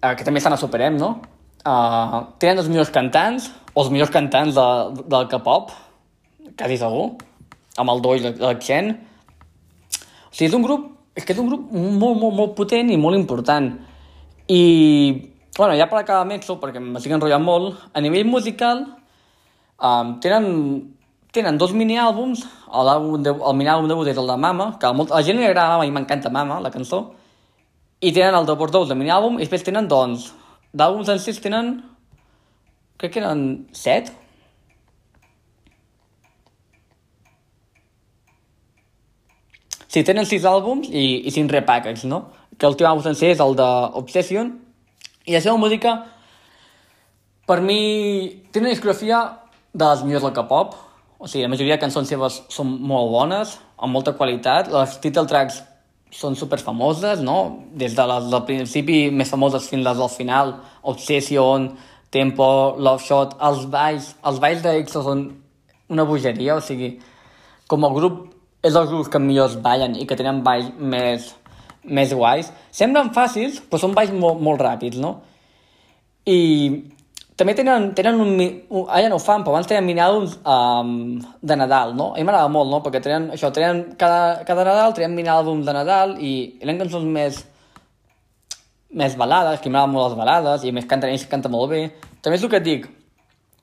A: eh, que també estan a Superem, no? Uh, tenen els millors cantants, o els millors cantants de, del K-pop, quasi segur, amb el Do i l'accent. O sigui, és un grup, és que és un grup molt, molt, molt potent i molt important. I, bueno, ja per acabar EXO, perquè m'estic enrotllant molt, a nivell musical, um, tenen, tenen dos mini-àlbums, el, el mini-àlbum debut és el de Mama, que molt, a la gent li agrada Mama i m'encanta Mama, la cançó, i tenen el de Portous de mini-àlbum, i després tenen, doncs, d'àlbums en si tenen crec que eren set. Sí, tenen sis àlbums i, i cinc repacks, no? Que l'últim àlbum sencer és el de Obsession. I la seva música, per mi, té una discografia de les millors del K-pop. O sigui, la majoria de cançons seves són molt bones, amb molta qualitat. Les title tracks són super famoses, no? Des de les del principi més famoses fins les del final. Obsession, tempo, love shot, els balls, els balls d'EXO són una bogeria, o sigui, com a grup és els grups que millors ballen i que tenen balls més, més guais. Semblen fàcils, però són balls molt, molt ràpids, no? I també tenen, tenen un, un... Ara ja no ho fan, però abans tenen mini-àlbums um, de Nadal, no? A mi m'agrada molt, no? Perquè tenen, això, tenen cada, cada Nadal tenen mini-àlbums de Nadal i eren cançons més, més balades, que m'agraden molt les balades, i més canten ells, canta molt bé. També és el que et dic,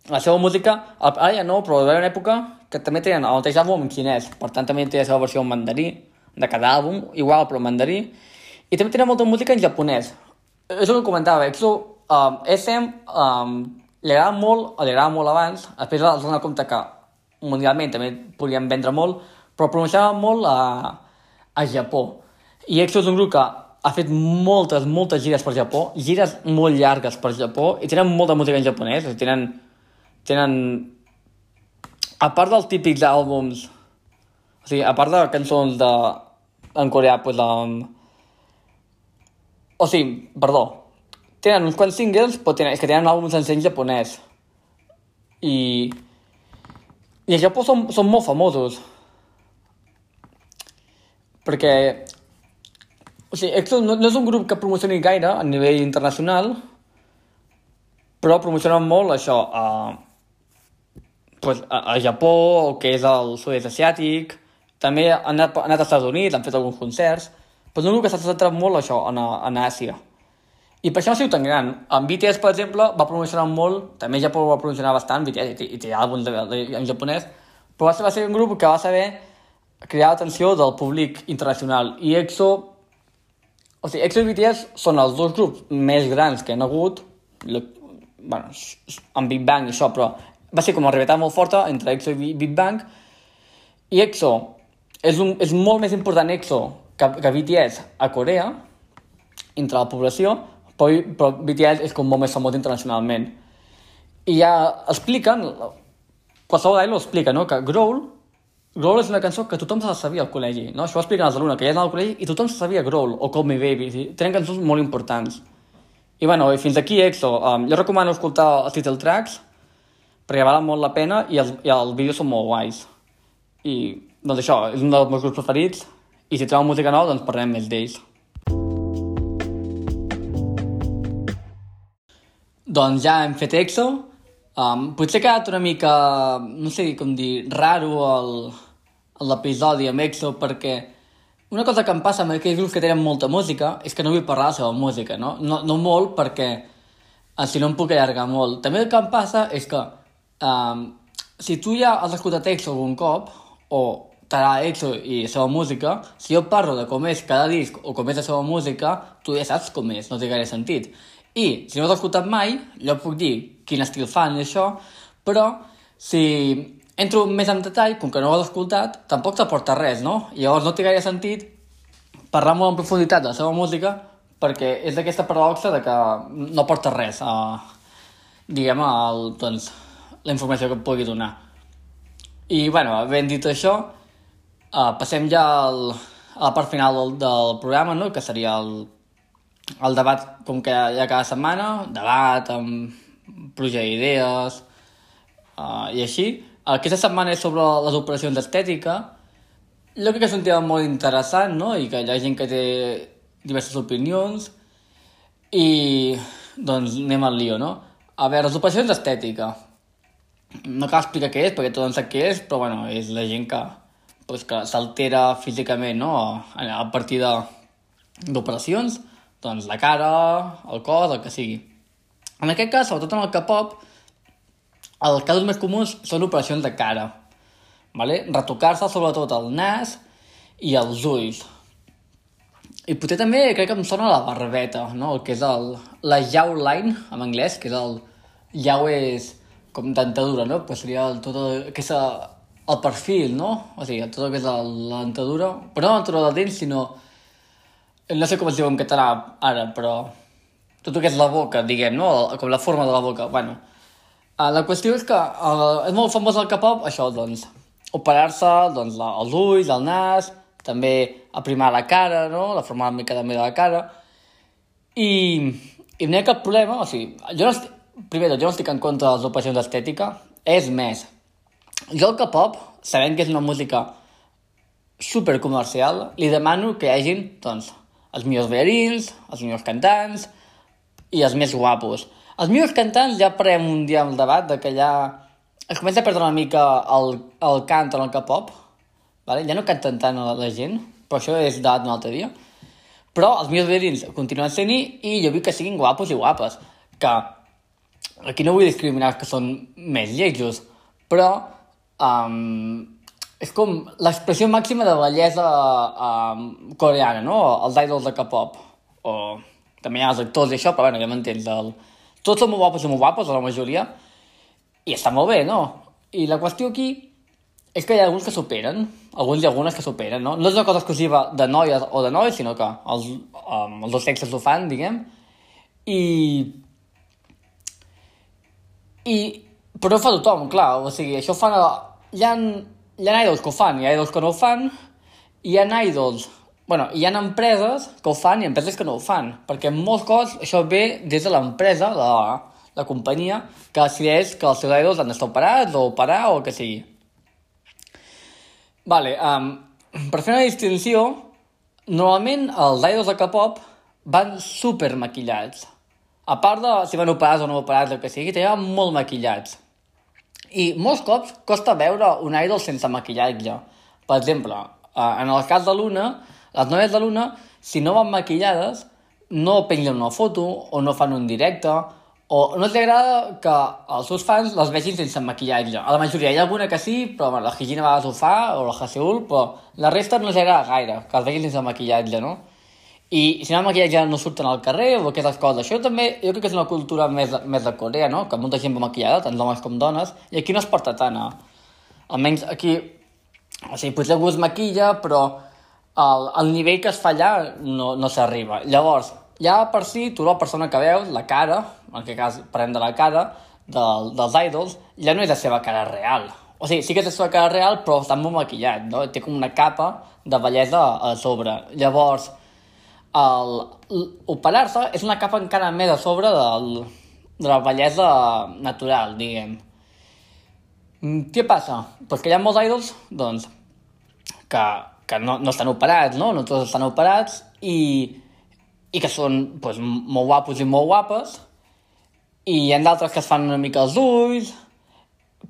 A: la seva música, ara ja no, però hi una època que també tenen el mateix àlbum en xinès, per tant també té la seva versió en mandarí, de cada àlbum, igual, però en mandarí, i també tenen molta música en japonès. És el que comentava, EXO, um, SM, um, li agrada molt, li agrada molt abans, després es dona compte que mundialment també podien vendre molt, però pronunciava molt a, a Japó. I EXO és un grup que ha fet moltes, moltes gires per Japó, gires molt llargues per Japó, i tenen molta música en japonès, o sigui, tenen, tenen... A part dels típics àlbums, o sigui, a part de cançons de... en coreà, pues, um... o sigui, perdó, tenen uns quants singles, però tenen, és que tenen àlbums en japonès. I... I a Japó són, són molt famosos. Perquè o sigui, EXO no, no és un grup que promocioni gaire a nivell internacional, però promocionen molt això a, pues, a, a Japó, que és el sud-est asiàtic, també han anat, han anat als Estats Units, han fet alguns concerts, però és un grup que s'ha centrat molt això en, en Àsia. I per això ha sigut tan gran. En BTS, per exemple, va promocionar molt, també Japó va promocionar bastant, BTS, i, té àlbums en japonès, però va ser, va ser un grup que va saber crear l'atenció del públic internacional. I EXO o sigui, EXO i BTS són els dos grups més grans que han hagut, le, bueno, amb Big Bang i això, però va ser com una rivalitat molt forta entre EXO i Big Bang, i EXO és, un, és molt més important EXO que, que BTS a Corea, entre la població, però, però BTS és com molt més famós internacionalment. I ja expliquen, qualsevol idol ho explica, no? que Growl, Growl és una cançó que tothom se la sabia al col·legi, no? Això ho expliquen els alumnes, que ja anaven al col·legi i tothom se sabia Growl o Call Me Baby, sí? tenen cançons molt importants. I bueno, i fins aquí EXO. Um, jo recomano escoltar els title tracks, perquè valen molt la pena i els, i els vídeos són molt guais. I, doncs això, és un dels meus grups preferits, i si trobo música nova, doncs parlem més d'ells. Doncs ja hem fet EXO. Um, potser ha quedat una mica, no sé com dir, raro l'episodi amb EXO perquè una cosa que em passa amb aquells grups que tenen molta música és que no vull parlar de la seva música, no? No, no molt perquè eh, si no em puc allargar molt. També el que em passa és que um, si tu ja has escoltat EXO algun cop o t'agrada EXO i la seva música, si jo parlo de com és cada disc o com és la seva música, tu ja saps com és, no té gaire sentit. I si no l'has escoltat mai, jo puc dir quin estil fan i això, però si entro més en detall, com que no ho has escoltat, tampoc t'aporta res, no? I llavors no té gaire sentit parlar molt en profunditat de la seva música perquè és d'aquesta paradoxa de que no porta res a, diguem, el, doncs, la informació que et pugui donar. I, bueno, ben dit això, uh, passem ja al, a la part final del, del programa, no?, que seria el el debat, com que hi ha cada setmana, debat amb pluja d'idees uh, i així. Aquesta setmana és sobre les operacions d'estètica. Jo crec que és un tema molt interessant, no?, i que hi ha gent que té diverses opinions. I, doncs, anem al lío, no? A veure, les operacions d'estètica. No cal explicar què és, perquè tothom sap què és, però, bueno, és la gent que, pues, que s'altera físicament, no?, a, a partir d'operacions doncs, la cara, el cos, el que sigui. En aquest cas, sobretot en el K-pop, els casos més comuns són operacions de cara. Vale? Retocar-se sobretot el nas i els ulls. I potser també crec que em sona la barbeta, no? El que és el, la jawline, en anglès, que és el... Jau és com dentadura, no? Pues seria el, tot el, que és el, el perfil, no? O sigui, tot el que és la dentadura, però no la dentadura de dents, sinó no sé com es diu en català ara, però tot el que és la boca, diguem, no? Com la forma de la boca, bueno. Uh, la qüestió és que uh, és molt famós el K-pop, això, doncs, operar-se, doncs, la, els ulls, el nas, també aprimar la cara, no? La forma una mica també de la cara. I, i no hi ha cap problema, o sigui, jo no estic, primer jo no estic en contra de les operacions d'estètica, és més, jo el K-pop, sabent que és una música super comercial, li demano que hi hagin, doncs, els millors ballarins, els millors cantants i els més guapos. Els millors cantants ja parem un dia el debat de que ja es comença a perdre una mica el, el cant en el K-pop, vale? ja no canten tant la, la gent, però això és debat d'un altre dia. Però els millors ballarins continuen sent-hi i jo vull que siguin guapos i guapes, que aquí no vull discriminar que són més lletjos, però um, és com l'expressió màxima de bellesa uh, coreana, no? Els idols de K-pop. O també hi ha els actors i això, però bueno, ja m'entens. El... Tots són molt guapos i molt guapos, la majoria, i està molt bé, no? I la qüestió aquí és que hi ha alguns que superen, alguns i algunes que superen, no? No és una cosa exclusiva de noies o de nois, sinó que els, um, els dos sexes ho fan, diguem, i... I... Però ho fa tothom, clar, o sigui, això fa... Hi ha hi ha idols que ho fan, hi ha idols que no ho fan, hi ha idols, bueno, hi ha empreses que ho fan i empreses que no ho fan, perquè en molts cops això ve des de l'empresa, la, la companyia, que decideix que els seus idols han d'estar operats o operar o el que sigui. Vale, um, per fer una distinció, normalment els idols de K-pop van super maquillats. A part de si van operats o no operats, el que sigui, tenen molt maquillats. I molts cops costa veure un idol sense maquillatge. Per exemple, eh, en el cas de l'Una, les noies de l'Una, si no van maquillades, no pengen una foto o no fan un directe o no els agrada que els seus fans les vegin sense maquillatge. A la majoria hi ha alguna que sí, però bueno, la Higina a vegades ho fa, o la Haseul, però la resta no els agrada gaire, que els vegin sense maquillatge, no? I si no maquillatge no surten al carrer o aquestes coses. Això també jo crec que és una cultura més, més de Corea, no? Que molta gent va maquillada, tant homes com dones, i aquí no es porta tant a... Almenys aquí... O sigui, potser algú es maquilla, però el, el nivell que es fa allà no, no s'arriba. Llavors, ja per si tu la persona que veus, la cara, en aquest cas parlem de la cara, del, dels idols, ja no és la seva cara real. O sigui, sí que és la seva cara real, però està molt maquillat, no? Té com una capa de bellesa a sobre. Llavors, operar-se és una capa encara més a sobre del, de la bellesa natural, diguem. Mm, què passa? Pues que hi ha molts idols, doncs, que, que no, no estan operats, no? No tots estan operats i, i que són pues, molt guapos i molt guapes i hi ha d'altres que es fan una mica els ulls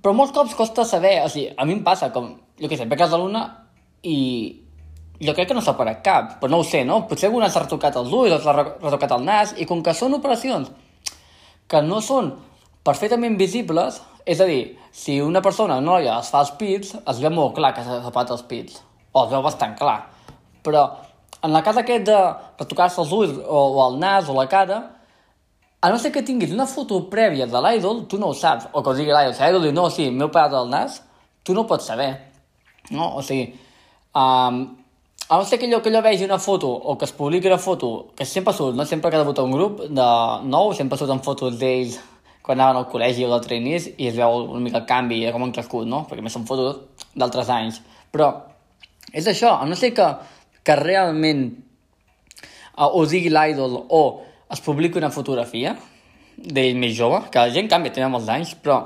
A: però molts cops costa saber, o sigui, a mi em passa com, jo què sé, veig casa l'una i jo crec que no s'ha parat cap, però no ho sé, no? Potser algú s'ha retocat els ulls s'ha retocat el nas i com que són operacions que no són perfectament visibles, és a dir, si una persona, una noia, es fa els pits, es veu molt clar que s'ha tapat els pits, o es veu bastant clar. Però en el cas aquest de retocar-se els ulls o, o el nas o la cara, a no ser que tinguis una foto prèvia de l'idol, tu no ho saps. O que ho digui l'idol, si l'idol diu, no, sí, m'heu parat el nas, tu no ho pots saber. No? O sigui, um, a no ser que allò, que allò vegi una foto o que es publiqui una foto, que sempre surt, no? sempre que debuta un grup de nou, sempre surten fotos d'ells quan anaven al col·legi o del trainees i es veu una mica el canvi, com han crescut, no? Perquè més són fotos d'altres anys. Però és això, a no ser que, que realment uh, ho digui l'idol o es publiqui una fotografia d'ell més jove, que la gent canvia, tenia molts anys, però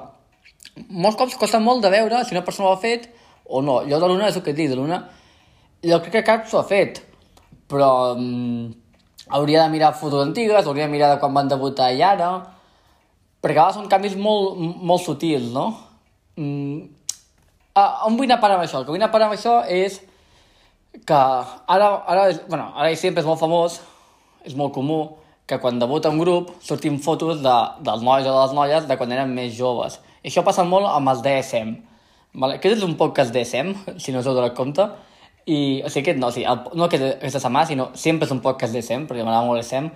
A: molts cops costa molt de veure si una persona ho ha fet o no. Jo de l'una és el que dic, de l'una jo crec que cap s'ho ha fet, però um, hauria de mirar fotos antigues, hauria de mirar de quan van debutar i ara, perquè a vegades són canvis molt, molt sutils, no? Mm, ah, on vull anar parar amb això? El que vull anar parar amb això és que ara, ara, és, bueno, ara sempre és molt famós, és molt comú, que quan debuta un grup sortim fotos de, dels nois o de les noies de quan eren més joves. I això passa molt amb els DSM. Vale? Aquest és un podcast DSM, si no us heu donat compte, i, o sigui, aquest no, o sigui, el, no aquest, aquesta setmana, sinó sempre és un podcast de SEM, perquè m'agrada molt SEM.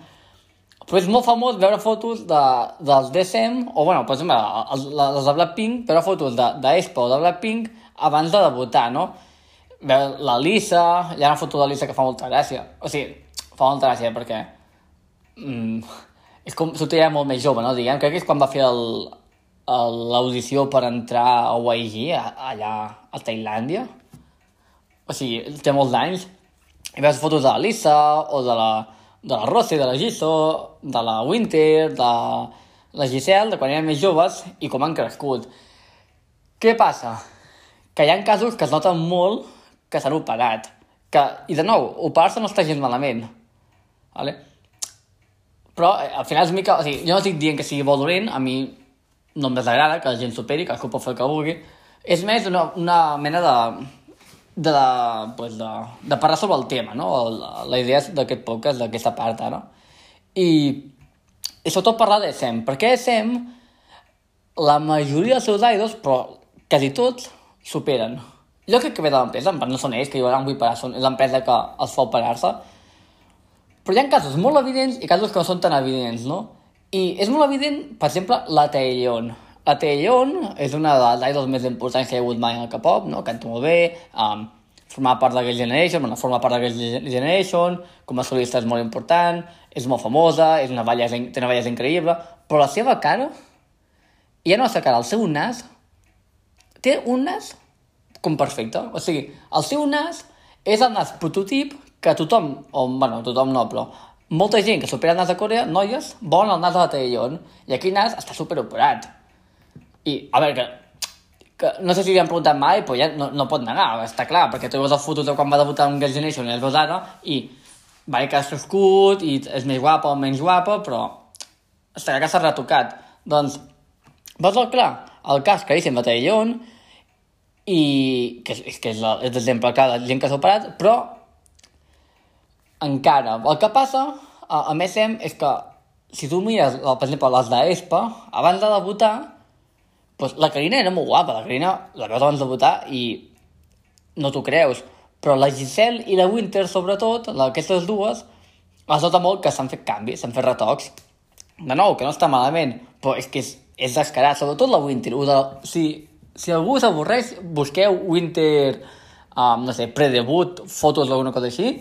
A: Però és molt famós veure fotos de, dels DSM, o bueno, per exemple, els, les de Blackpink, veure fotos d'Espa o de Blackpink abans de debutar, no? Veure la Lisa, hi ha una foto de Lisa que fa molta gràcia. O sigui, fa molta gràcia perquè... Mm, és com sortia molt més jove, no? Diguem, crec que és quan va fer l'audició per entrar a YG, allà a Tailàndia, o sigui, té molts anys, i veus fotos de la Lisa, o de la, de la Rossi, de la Giso, de la Winter, de la Giselle, de quan eren més joves, i com han crescut. Què passa? Que hi ha casos que es noten molt que s'han operat. Que, I de nou, operar-se no està gens malament. Vale? Però eh, al final és mica... O sigui, jo no estic dient que sigui bo dolent, a mi no em desagrada que la gent superi, que pot fer el que vulgui. És més una, una mena de de, pues de, de parlar sobre el tema, no? La, la idea d'aquest podcast, d'aquesta part ara. I, I sobretot parlar de SEM, perquè SEM, la majoria dels seus idols, però quasi tots, superen. Jo crec que ve de l'empresa, no són ells que diuen vull parar, són l'empresa que els fa operar-se. Però hi ha casos molt evidents i casos que no són tan evidents, no? I és molt evident, per exemple, la Taeyong. La Taeyong és una de les idols més importants que hi ha hagut mai en el K-pop, no? canta molt bé, um, formava part de Girls' Generation, bueno, forma part de Girls' Generation, com a solista és molt important, és molt famosa, és una bellesa, té una bellesa increïble, però la seva cara, ja no la seva cara, el seu nas, té un nas com perfecte. O sigui, el seu nas és el nas prototip que tothom, o, bueno, tothom no, però molta gent que supera el nas de Corea, noies, volen el nas de la Taeyong, i aquí nas està superoperat. I, a veure, que, que no sé si li han preguntat mai, però ja no, no pot negar, està clar, perquè tu veus el fotos de quan va debutar en Girls' Generation i el veus ara, i vale que has crescut, i és més guapa o menys guapa, però està que s'ha retocat. Doncs, veus el clar, el cas claríssim de Taeyong, i que, és, que és, la, és l'exemple clar de gent que s'ha operat, però encara, el que passa a, a més és que si tu mires, per exemple, les d'ESPA, abans de debutar, pues la Carina era molt guapa, la Carina la veus abans de votar i no t'ho creus. Però la Giselle i la Winter, sobretot, aquestes dues, es nota molt que s'han fet canvis, s'han fet retocs. De nou, que no està malament, però és que és, és descarat, sobretot la Winter. De, si, si algú s'avorreix, busqueu Winter, um, no sé, predebut, fotos o alguna cosa així,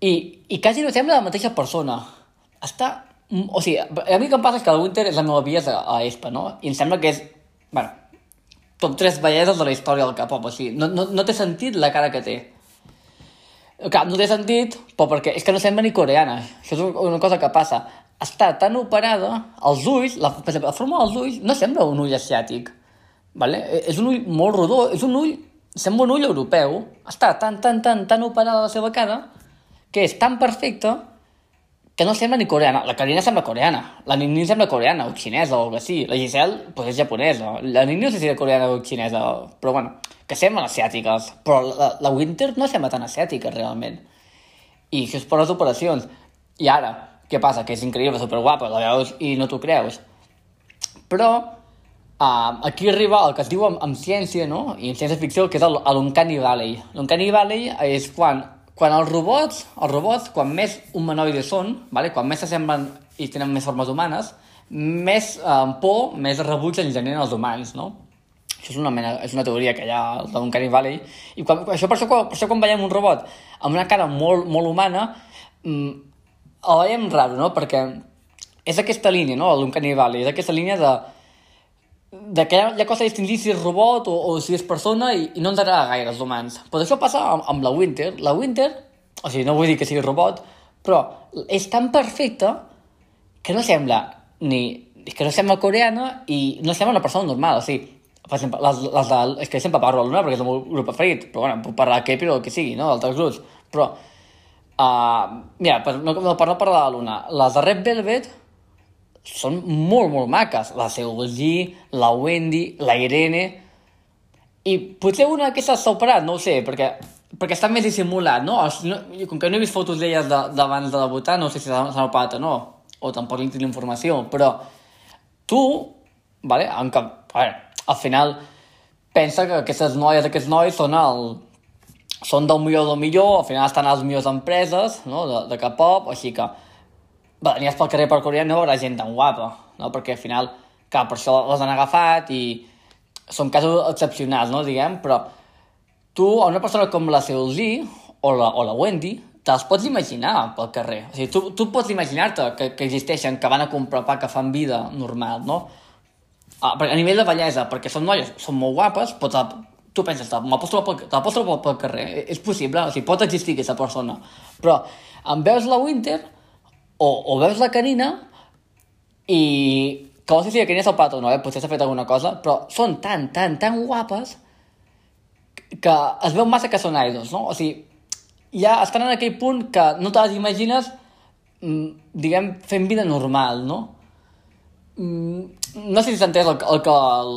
A: i, i quasi no sembla la mateixa persona. està... O sigui, a mi el que em passa és que el Winter és la meva via a Espa, no? I em sembla que és... Bueno, top tres belleses de la història del K-pop, o sigui, no, no, no té sentit la cara que té. Clar, no té sentit, però perquè és que no sembla ni coreana. Això és una cosa que passa. Està tan operada, els ulls, la, la forma dels ulls no sembla un ull asiàtic. Vale? E, és un ull molt rodó, és un ull, sembla un ull europeu. Està tan, tan, tan, tan operada la seva cara que és tan perfecta que no sembla ni coreana. La Karina sembla coreana. La Nini sembla coreana o xinesa o alguna així. La Giselle, pues, és japonesa. La Nini no sé si és coreana o xinesa, però bueno, que semblen asiàtiques. Però la, la Winter no sembla tan asiàtica, realment. I això és per les operacions. I ara, què passa? Que és increïble, superguapa, la veus i no t'ho creus. Però uh, aquí arriba el que es diu amb, amb ciència, no? I en ciència-ficció, que és l'Uncanny Valley. L'Uncanny Valley és quan quan els robots, els robots, quan més humanoides són, vale? quan més s'assemblen i tenen més formes humanes, més eh, por, més rebuig en generen els humans, no? Això és una, mena, és una teoria que hi ha d'un Uncanny Valley. I quan, això, per, això, per això quan veiem un robot amb una cara molt, molt humana, mm, el veiem raro, no? Perquè és aquesta línia, no? L'Uncanny Valley, és aquesta línia de de que hi ha cosa de distingir si és robot o, o si és persona i, i no ens agrada gaire els humans. Però això passa amb, amb la Winter. La Winter, o sigui, no vull dir que sigui robot, però és tan perfecta que no sembla ni... que no sembla coreana i no sembla una persona normal, o sigui, per exemple, les, les de, és que sempre parlo de l'una perquè és el meu grup preferit, però bueno, puc parlar de K-pop o el que sigui, no?, d'altres grups, però, uh, mira, per no, no, per no parlar de l'una, les de Red Velvet són molt, molt maques. La Seulgi, la Wendy, la Irene... I potser una d'aquestes s'ha operat, no ho sé, perquè, perquè està més dissimulat, no? no com que no he vist fotos d'elles d'abans de, de debutar, no sé si s'han operat o no, o tampoc li tinc informació, però tu, vale, aunque, a veure, al final pensa que aquestes noies, aquests nois són el, són del millor del millor, al final estan a les millors empreses no? de, de K-pop, així que bé, anies pel carrer per Corea no veurà gent tan guapa, no? perquè al final, clar, per això les han agafat i són casos excepcionals, no, diguem, però tu, a una persona com la Seulgi o la, o la Wendy, te les pots imaginar pel carrer. O sigui, tu, tu pots imaginar-te que, que existeixen, que van a comprar pa, que fan vida normal, no? A, a nivell de bellesa, perquè són noies, són molt guapes, pots, tu penses, te l'aposto pel, pel, pel carrer, és possible, o sigui, pot existir aquesta persona, però em veus la Winter, o, o veus la Carina i que sé si la Carina és el pat o no, eh? potser s'ha fet alguna cosa, però són tan, tan, tan guapes que es veu massa que són idols, no? O sigui, ja estan en aquell punt que no te les imagines, mm, diguem, fent vida normal, no? Mm, no sé si s'ha entès el, el, que, el,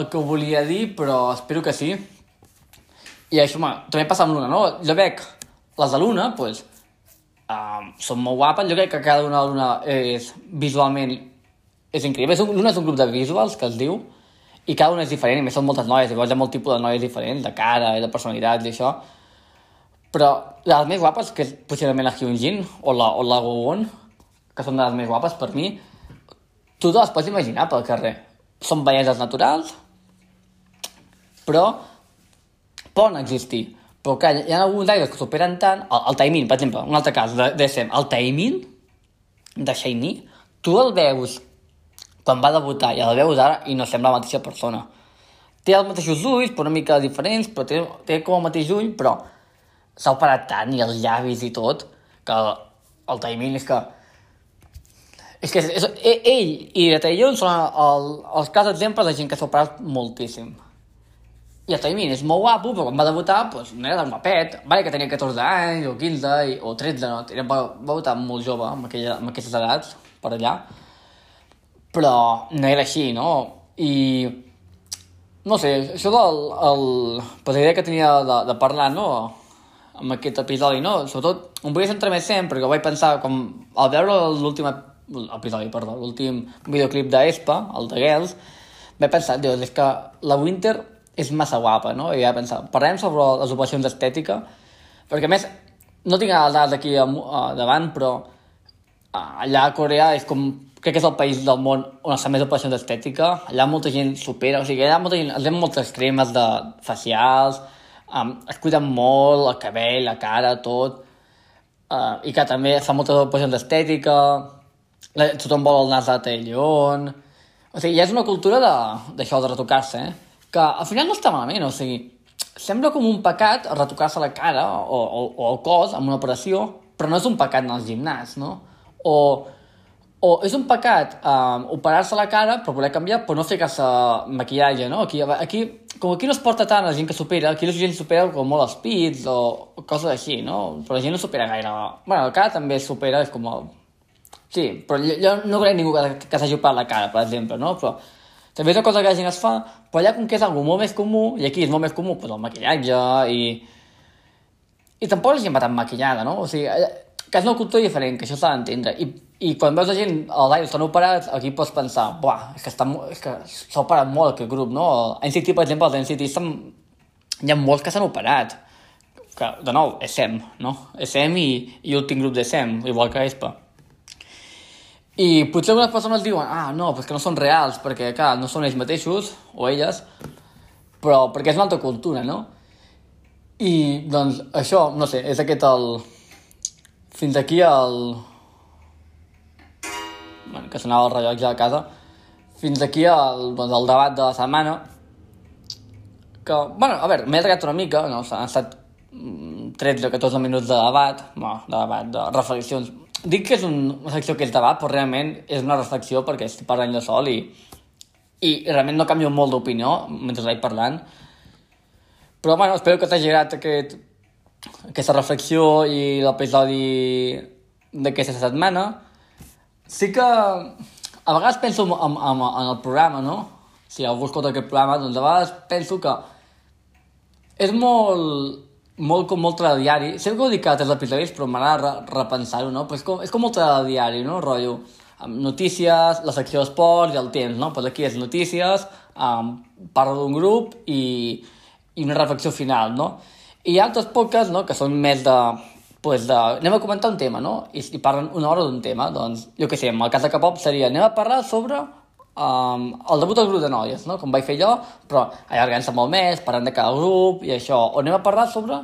A: el que volia dir, però espero que sí. I això, home, també passa amb l'una, no? Jo veig les de l'una, doncs, pues, Uh, són molt guapes, jo crec que cada una d'una és visualment és increïble, l'una és un grup de visuals que es diu i cada una és diferent, i més són moltes noies, llavors hi ha molt tipus de noies diferents, de cara i de personalitat i això. Però les més guapes, que és possiblement la Hyunjin o la, o la Gowon que són de les més guapes per mi tu te les pots imaginar pel carrer. Són belleses naturals però poden existir però clar, hi ha alguns aires que superen tant... El, el Taimin, per exemple, un altre cas de, de sem. El Taimin, de Shiny, tu el veus quan va debutar i el veus ara i no sembla la mateixa persona. Té els mateixos ulls, però una mica diferents, però té, té com el mateix ull, però s'ha operat tant, i els llavis i tot, que el, el Taimin és que... És que és, és, ell i de Taeyong són el, els cas exemples de gent que s'ha operat moltíssim. I el Taimin és molt guapo, però quan va debutar pues, no era tan guapet. Vale que tenia 14 anys, o 15, i, o 13, no? Tenia, va, va debutar molt jove, amb, aquella, amb aquestes edats, per allà. Però no era així, no? I... No sé, això del... El, per la idea que tenia de, de parlar, no? Amb aquest episodi, no? Sobretot, em volia centrar més sempre, perquè vaig pensar, com, al veure l'últim episodi, perdó, l'últim videoclip d'Espa, el de Girls, vaig pensar, dius, és que la Winter és massa guapa, no? I ja pensar, parlem sobre les operacions d'estètica, perquè més, no tinc les dades aquí davant, però allà a Corea és com, crec que és el país del món on es més operacions d'estètica, allà molta gent supera, o sigui, allà molta gent, els moltes cremes de facials, um, es cuiden molt, el cabell, la cara, tot, uh, i que també es fan moltes operacions d'estètica, tothom vol el nas de Tellón... O sigui, ja és una cultura d'això, de, de retocar-se, eh? Que al final no està malament, o sigui, sembla com un pecat retocar-se la cara o, o, o el cos amb una operació, però no és un pecat anar al gimnàs, no? O, o és un pecat um, operar-se la cara però voler canviar però no ficar-se maquillatge, no? Aquí, aquí, com aquí no es porta tant la gent que supera, aquí la gent supera com molt els pits o coses així, no? Però la gent no supera gaire. Bueno, la cara també supera, és com el... Sí, però jo, jo no conec ningú que, que s'hagi operat la cara, per exemple, no? Però també és una cosa que la gent es fa, però allà com que és algo molt més comú, i aquí és molt més comú, doncs el maquillatge i... I tampoc la gent va tan maquillada, no? O sigui, allà- que és una cultura diferent, que això s'ha d'entendre. I, I quan veus la gent als aires estan operats, aquí pots pensar, buah, és que, està, és que s'ha operat molt aquest grup, no? El NCT, per exemple, els NCT estan... hi ha molts que s'han operat. Que, de nou, SM, no? SM i, i últim grup de SM, igual que ESPA. I potser algunes persones diuen, ah, no, però que no són reals, perquè, clar, no són ells mateixos, o elles, però perquè és una altra cultura, no? I, doncs, això, no sé, és aquest el... Fins aquí el... Bueno, que sonava el rellotge a casa. Fins aquí el, doncs, el debat de la setmana. Que, bueno, a veure, m'he allargat una mica, no? Han estat mm, 13 o 14 minuts de debat, bueno, de debat, de reflexions. Dic que és un, una secció que és debat, però realment és una reflexió perquè estic parlant jo sol i, i realment no canvio molt d'opinió mentre vaig parlant. Però, bueno, espero que t'hagi agradat aquest, aquesta reflexió i l'episodi d'aquesta setmana. Sí que a vegades penso en, en, en, en el programa, no? Si algú escolta aquest programa, doncs a vegades penso que és molt, molt com molt telediari. Sempre que ho dic a tres episodis, però m'agrada re repensar-ho, no? Però és com, és com molt telediari, no? Rotllo, amb notícies, la secció d'esports i el temps, no? Pues aquí és notícies, um, parla d'un grup i, i una reflexió final, no? I hi ha altres podcasts, no?, que són més de... Pues de, anem a comentar un tema, no? I, i parlen una hora d'un tema, doncs, jo què sé, en el cas de K-pop seria anem a parlar sobre um, el debut del grup de noies, no? Com vaig fer jo, però allargant-se molt més, parlant de cada grup i això. O anem a parlar sobre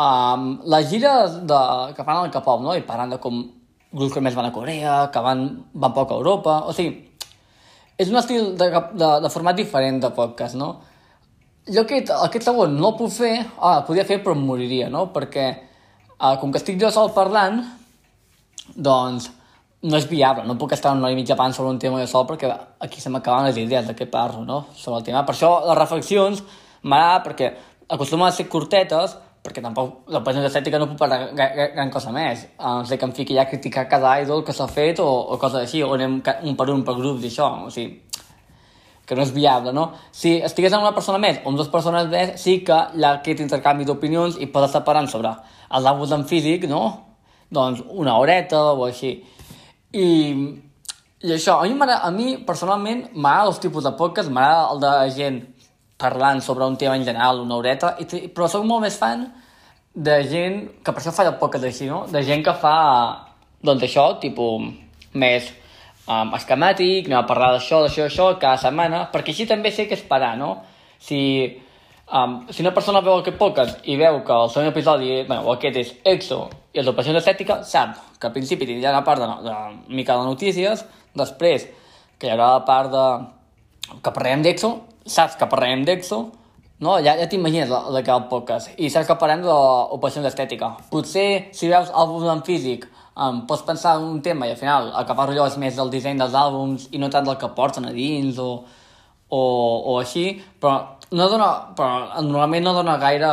A: um, les gires de, que fan al K-pop, no? I parlant de com grups que més van a Corea, que van, van poc a Europa... O sigui, és un estil de, de, de format diferent de podcast, no? Jo aquest, aquest segon no el puc fer, ah, el podria fer però em moriria, no? Perquè uh, com que estic jo sol parlant, doncs no és viable, no puc estar una hora i mitja parlant sobre un tema jo sol perquè aquí se m'acaben les idees de què parlo, no? Sobre el tema. Per això les reflexions m'agrada perquè acostumen a ser curtetes perquè tampoc la pàgina estètica no puc parlar gran, cosa més. No sé que em fiqui ja a criticar cada idol que s'ha fet o, o coses així, o anem un per un per grups i això, o sigui, que no és viable, no? Si estigués amb una persona més o amb dues persones més, sí que hi ha aquest intercanvi d'opinions i pots estar parlant sobre els àbuls en físic, no? Doncs una horeta o així. I, i això, a mi, a mi personalment m'agrada els tipus de podcast, m'agrada el de gent parlant sobre un tema en general, una horeta, i, però soc molt més fan de gent, que per això fa el podcast així, no? De gent que fa, doncs això, tipus, més um, esquemàtic, anem a parlar d'això, d'això, d'això, cada setmana, perquè així també sé què esperar, no? Si, um, si una persona veu aquest podcast i veu que el segon episodi, bueno, aquest és EXO i el d'operació estètica, sap que al principi tindrà una part de, de, de mica de notícies, després que hi haurà la part de que parlarem d'EXO, saps que parlarem d'EXO, no? Ja, ja t'imagines la que el podcast. I saps que parlem de l'operació estètica. Potser, si veus àlbums en físic, um, pots pensar en un tema i al final el que parlo jo és més del disseny dels àlbums i no tant del que porten a dins o, o, o així, però, no dona, però normalment no dona gaire...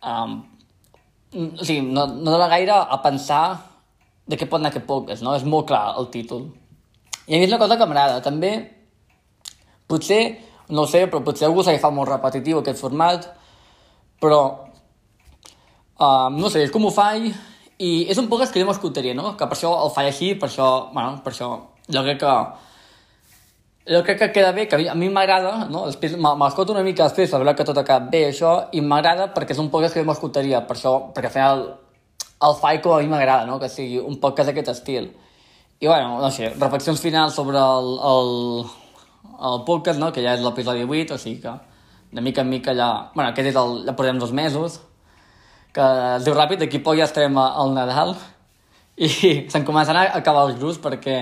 A: Um, o sigui, no, no dona gaire a pensar de què pot anar aquest podcast, no? És molt clar el títol. I a mi és una cosa que m'agrada. També, potser, no ho sé, però potser algú s'ha agafat molt repetitiu aquest format, però, uh, no sé, és com ho faig, i és un podcast que jo m'escoltaria, no? Que per això el faig així, per això, bueno, per això, jo crec que jo crec que queda bé, que a mi- m'agrada, no? Després me- me l'escolto una mica després, a veure que tot ha quedat bé, això, i m'agrada perquè és un podcast que jo m'escoltaria, per això, perquè al final el faig com a mi m'agrada, no? Que sigui un podcast d'aquest estil. I bueno, no sé, reflexions finals sobre el, el, el podcast, no? Que ja és l'episodi 8, o sigui que de mica en mica ja... Bueno, aquest és el, ja portem dos mesos, que es diu ràpid, d'aquí poc ja estarem al Nadal, i se'm començan a acabar els grups perquè,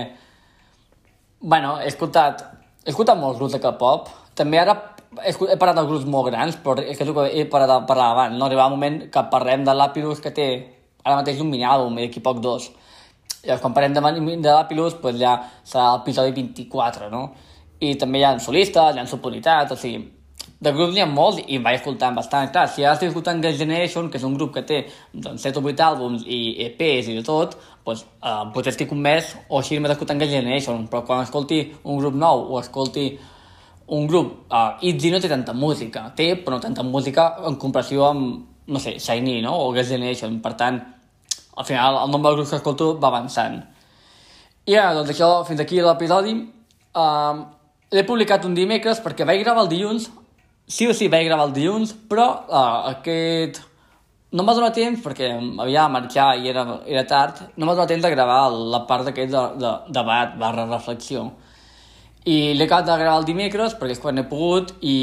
A: bueno, he escoltat, he escoltat molts grups de K-pop, també ara he, he parlat de grups molt grans, però és que és el que he parat de parlar abans, no? Arriba un moment que parlem de l'Apirus que té ara mateix un mini-àlbum i d'aquí poc dos. Llavors, quan parlem de, de l'Apilus, pues ja serà l'episodi 24, no? I també hi ha solistes, hi ha subunitats, o sigui, de grups n'hi ha molts i em vaig escoltant bastant. Clar, si ara estic escoltant Generation, que és un grup que té doncs, 7 o 8 àlbums i EPs i de tot, doncs, eh, potser estic un mes o així m'he escoltant Girls' Generation, però quan escolti un grup nou o escolti un grup, eh, Itzy no té tanta música, té, però no tanta música en comparació amb, no sé, Shiny, no?, o Girls' Generation, per tant, al final el nombre de grups que escolto va avançant. I ara, doncs això, fins aquí l'episodi. Uh, L'he publicat un dimecres perquè vaig gravar el dilluns sí o sí vaig gravar el dilluns, però uh, aquest... No em va donar temps, perquè havia de marxar i era, era tard, no em va donar temps de gravar la part d'aquest de, de, debat barra reflexió. I l'he acabat de gravar el dimecres, perquè és quan he pogut, i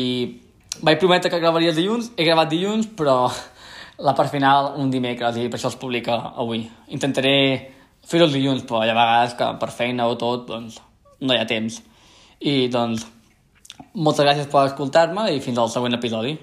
A: vaig prometre que gravaria el dilluns, he gravat dilluns, però la part final un dimecres, i per això es publica avui. Intentaré fer-ho el dilluns, però hi ha vegades que per feina o tot, doncs, no hi ha temps. I, doncs, moltes gràcies per escoltar-me i fins al següent episodi.